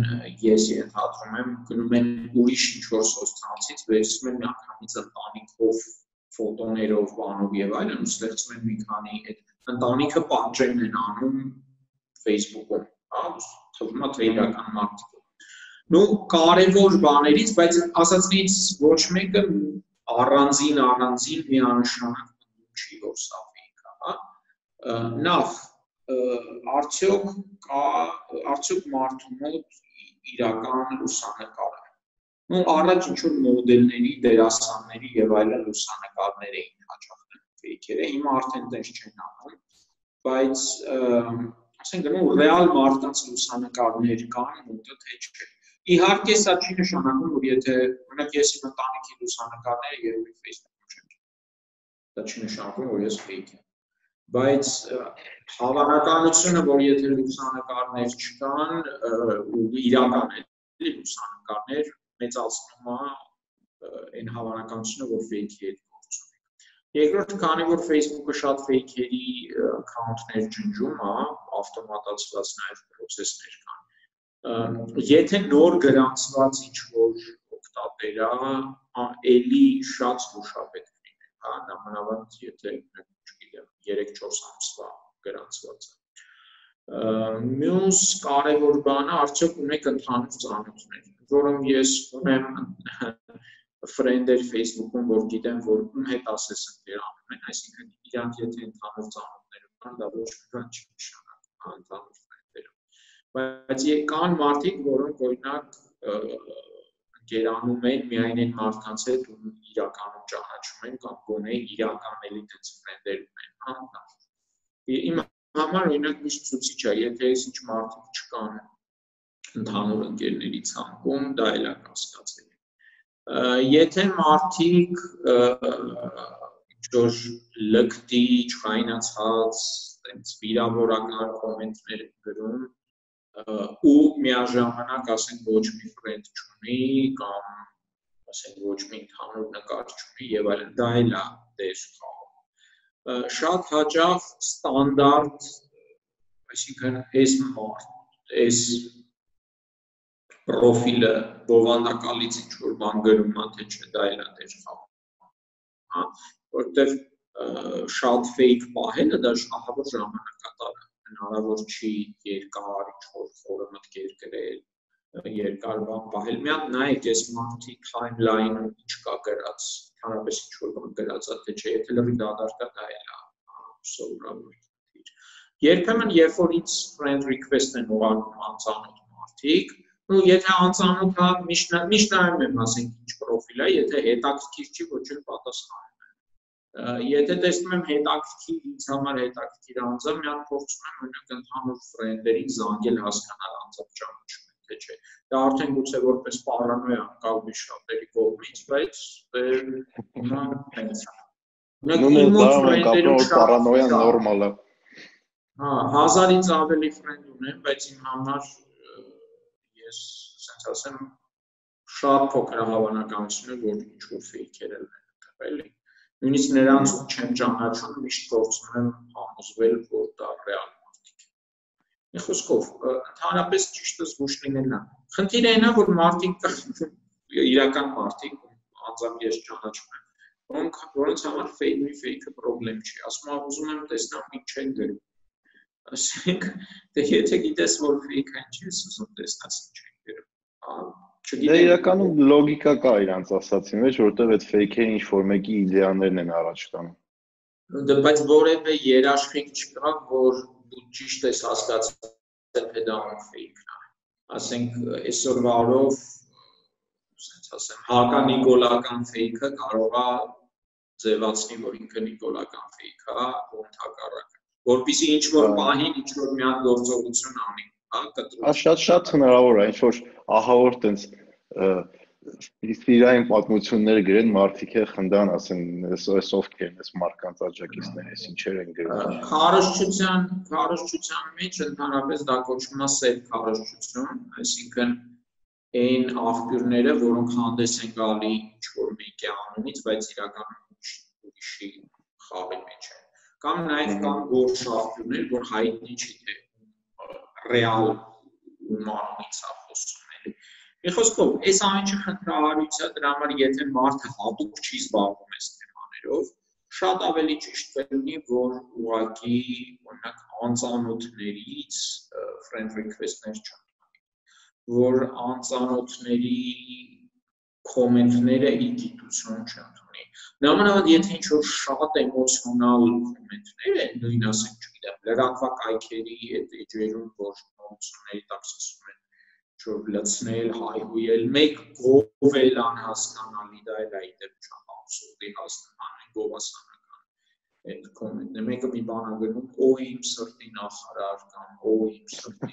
ես ենթադրում եմ գնում են ուրիշ ինչ-որ սոցցանցից վերցնում են միանգամից ընտանիքով ֆոտոներով, բանով եւ այլն ու ստեղծում են մի քանի այդ ընտանիքը պատժեն են անում Facebook-ում, հա, թվում է թե իրական մարդիկ նո կարևոր բաներից, բայց ասածնից ոչ մեկը առանձին առանձին միանշանակ չի որ սա fake է, հա։ Նախ արդյոք կա արդյոք մարդու մոտ իրական լուսանկար է ու առաջ ինչ որ մոդելների, դերասանների եւ այլն լուսանկարներ էին հաճախել ֆեյքերը, հիմա արդեն դες չեն անում, բայց ասենք գնում ռեալ մարդկանց լուսանկարներ կան, որտեղ թե չէ։ Իհարկե սա չի նշանակում, որ եթե օրինակ ես իմ ընտանիքի լուսանկարները երևի Facebook-ում չեմ։ Դա չի նշանակում, որ ես fake եմ։ Բայց հավանականությունը, որ եթե լուսանկարներ չկան, ու իրական է լուսանկարներ մեծացնում է այն հավանականությունը, որ fake-ի հետ գործում է։ Երկրորդ, քանի որ Facebook-ը շատ fake-երի account-ներ ջնջում է, ավտոմատացված նաև process-ներ կան։ Եթե նոր գրանցված ինչ-որ օգտատեր է, էլի շատ զգուշապետ հա, նամանավանդ եթե չգիտեմ 3-4 ամսվա գրանցված է։ Մյուս կարևոր բանը արդյոք ունեք ընդհանուր ծանոթներ։ որում ես ունեմ ֆրենդեր Facebook-ում, որ գիտեմ, որ ում հետ ասես ընկերանում են, այսինքն իրանք եթե ընդհանուր ծանոթներ կան, դա ոչ մի բան չի նշանակում ընդհանուր ֆրենդերում։ Բայց կան մարդիկ, որոնք օրինակ ընկերանում են միայն այն մարդկանց հետ, ում իրականում ճանաչում են կամ գոնե իրական էլի դից ֆրենդեր ունեն, հա։ Իմ համար օրինակ միշտ ցուցիչ է, եթե այս ինչ մարդիկ չկան ընդհանուր ընկերների ցանկում, դա էլ է կասկածելի եթե մարդիկ ինչ-որ լկտի, չխայնացած, այնց վիրավորական կոմենտներ գրում ու միաժամանակ ասենք ոչ մի ֆրենդ չունի կամ ասենք ոչ մի ընդհանուր նկար չունի եւ այլն, դա էլ է դեր խաղում։ Շատ հաճախ ստանդարտ, այսինքն այս մարդ, այս պրոֆիլը բովանդակալից ինչ որ բան գրում է թե չէ դա էլ է դեր խաղում հա որտեվ շատ fake պահելը դա ահավոր ժամանակատար է հնարավոր չի երկար ինչ որ խորը մտքեր գրել երկար բան պահել մի հատ նայեք այս մարտի timeline-ում ինչ կա գրած հանրապես ինչ որ բան գրած է թե չէ եթե լրի դադար կա դա էլ է սովորաբար երբեմն երբ որ ինձ friend request են ուղարկում անծանոթ մարդիկ ու եթե անծանոթ է միշտ միշտ նայում եմ ասենք ինչ պրոֆիլ է եթե հետաքրքիր չի ոչ էլ պատասխանում եմ եթե տեսնում եմ հետաքրքիր ինձ համար հետաքրքիր անձը մի հատ փորձում եմ օրինակ ընդհանուր ֆրենդերին զանգել հասկանալ անձը ճանաչում եմ թե չէ դա արդեն գուցե որպես պարանոյա անկալվի շատերի կողմից բայց հիմա հենց Նույնը դա կապրոլ պարանոյա նորմալ է։ Հա, հազարից ավելի ֆրենդ ունեմ, բայց իմ համար ես ասենց ասեմ շատ փոքր հավանականություն է որ ինչ որ ֆեյքեր են տվել նույնիսկ նրանց ում չեմ ճանաչում միշտ փորձում եմ համոզվել որ դա ռեալ մարդիկ են մի խոսքով ընդհանրապես ճիշտը զգուշ լինելն է խնդիրը այն է որ մարդիկ իրական մարդիկ անձամբ ես ճանաչում եմ որոնք որոնց համար ֆեյքի ֆեյքը խնդրեմ չի ասում եմ ուզում եմ տեսնել ինչ չեն գրում ասենք դե եթե գիտես որ ֆեյք են չի ուզում տեսնաս ինչ են գրում չգիտեմ Դե իրականում լոգիկա կա իրանց ասացի մեջ որովհետև այդ ֆեյքերը ինչ որ մեկի իդեաներն են առաջ տանում Դե բայց որևէ երաշխիք չկա որ դու ճիշտ ես հասկացել թե դա ֆեյքն է ասենք այսօրվա օրով ասենց ասեմ հակա նիկոլական ֆեյքը կարող է ձևացնի որ ինքը նիկոլական ֆեյք է ու ընդհակառակը որpիսի ինչ որ պահին ինչ որ մի հատ գործողություն անի, հա, կտրում։ Ա շատ շատ հնարավոր է, ինչ որ ահավոր տենց իսպիրային պատմություններ գրեն մարդիկ է խնդան ասեն այս ովքեր են այս մարկանց աջակիցներ այս ինչեր են գրում քարոշչության քարոշչության մեջ ընդհանրապես դա կոչվում է սև քարոշչություն այսինքն այն աղբյուրները որոնք հանդես են գալի ինչ որ մեկի անունից բայց իրականում ուրիշի խաղի մեջ են կամ նաև կան որոշ աղբյուրներ, որ հայտնի չի թե ռեալ մանից է խոսում էլի։ Մի խոսքով, այս ամենը խնդրահարույց է, դրա համար եթե մարդը հատուկ չի զբաղվում այս թեմաներով, շատ ավելի ճիշտ կլինի, որ ուղակի օրինակ անծանոթներից friend request-ներ չանի, որ անծանոթների կոմենտները ի գիտություն չընդունի Նամանավանդ եթե ինչ որ շատ էմոցիոնալ կոմենտներ են, նույն ասենք, չգիտեմ, լրատվա կայքերի այդ էջերում, որ էմոցիաների տակ ասում են, որ լցնել, հայհոյել, մեկ գով էլ անհասկանալի, դա էլ այդ դեպքում շատ абսուրդի հասնան են գովասանական այդ կոմենտը մեկը մի բան անգնում օ իմ սրտի նախարար կամ օ իմ սրտի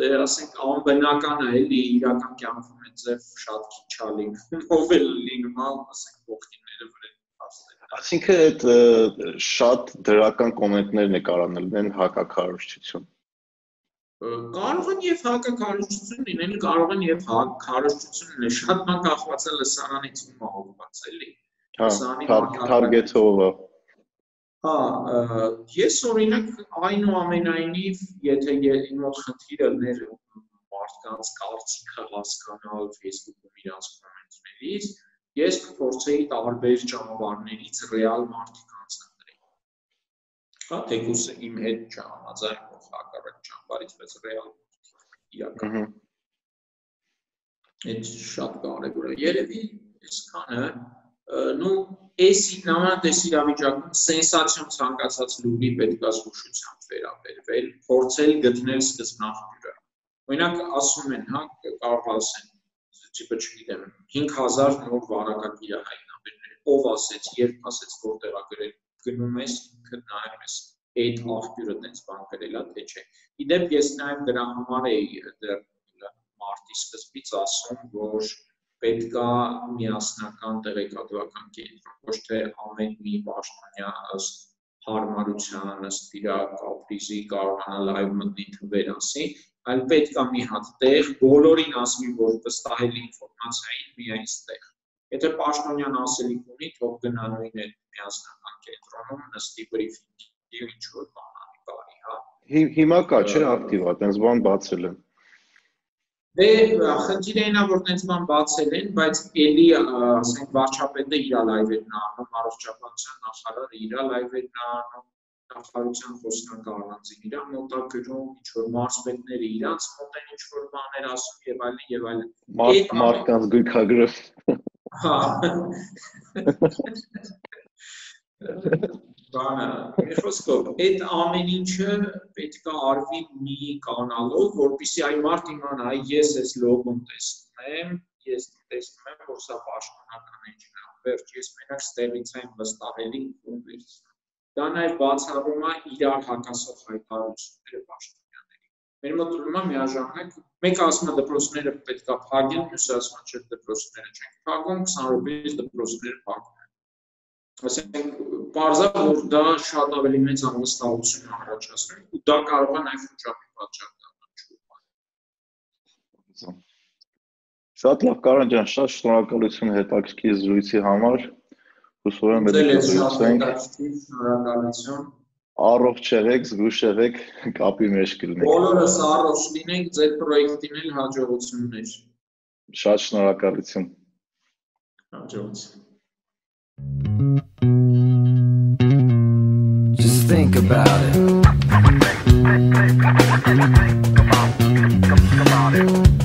ասենք անբնական է էլի իրական կյանքում ձև շատ քիչ է լինում, ով էլ լինում է, ասենք ողջինները վրան հասնել։ Այսինքն այդ շատ դրական կոմենտներն է կարանել են հակակարողություն։ Կարող են եւ հակակարողություն լինել, կարող են եւ հակակարողություն լինել, շատ բան կախված է լսարանից ու մահովված էլի։ Հա, է։ Հա, ես օրինակ այնուամենայնիվ, եթե իմ մոտ խնդիրը ներ մարդկանց կարծիքը հասկանալ Facebook-ում իրանց կոմենտներից, ես կփորձեի տարբեր ճանապարհներից ռեալ մարդիկ անցնել։ Հա, թեկուս իմ հետ չհամաձայնող հակառակ ճանապարհից, բայց ռեալ իրական։ Այդ շատ կարևոր է։ Երևի այսքանը նու էսի նմանատես իրավիճակում սենսացիոն ցանկացած լուրի պետք է զգուշությամբ վերաբերվել, փորձել գտնել սկզբնաղբյուրը։ Օրինակ ասում են, հա, կարող ասեն, տիպը չգիտեմ, 5000 նոր վարակագիրային ապերներ, ով ասեց, երբ ասեց, որտեղ է գրել, գնում ես, ինքդ նայում ես այդ աղբյուրը տենց բան գրելա թե չէ։ Իդեպ ես նաև դրա համար էի դեռ մարտի սկզբից ասում, որ պետքա միասնական տեղեկատվական կենտրոն, ոչ թե ամեն մի պաշտոնյա ըստ հարմարության ըստ իր կապրիզի կարողանա լայվ մտնի թվեր ասի, այլ պետքա մի հատ տեղ բոլորին ասի, որ վստահելի ինֆորմացիային միայն ստեղ։ Եթե պաշտոնյան ասելիք ունի, թող գնա նույն այդ միասնական կենտրոնում նստի բրիֆինգ եւ ինչ որ բան անի բարի, հա։ Հիմա կա, չէ, ակտիվա, տենց բան բացել են։ Դե խնդիրը այնա որ տենց բան բացել են, բայց էլի ասենք վարչապետը իր լայվերն անում, առողջապահության նախարարը իր լայվերն անում, նախարարության խոսնակը առանձին իր մոտակրում, ինչ որ մարզպետները իրանց մոտ են ինչ որ բաներ ասում եւ այլն եւ այլն։ Մարդ մարդկանց գույքագրով։ Հա բանը, մի խոսքով, այդ ամեն ինչը պետք է արվի մի կանալով, որպեսզի այ մարդ իմանա, ես այս լոգոն տեսնում եմ, ես տեսնում եմ, որ սա պաշտոնական է։ Վերջ, ես մենակ ստեղից եմ վստահելի կոնվերս։ Դա նաև բացառում է իրար հակասող հայտարարությունները պաշտոնյաների։ Մեր մոտ ուրեմն միաժամանակ մեկը ասում է դպրոցները պետք է փակեն, մյուսը ասում է չէ դպրոցները չեն փակում, 20 րոպեից դպրոցները փակում ասենք parza որ դա շատ ավելի մեծ անվստահություն է առաջացնում ու դա կարող է նաև շրջապի պատճառ դառնալ։ Շատ լավ Կարեն ջան, շատ շնորհակալություն հետաքրքիր զրույցի համար։ Հուսով եմ մենք զրուցենք։ Շնորհակալություն։ Առողջ եղեք, զգուշ եղեք, կապի մեջ կլինեք։ Բոլորս առողջ լինենք, ձեր պրոյեկտին էլ հաջողություններ։ Շատ շնորհակալություն։ Հաջողություն։ Just think about it. Think about it.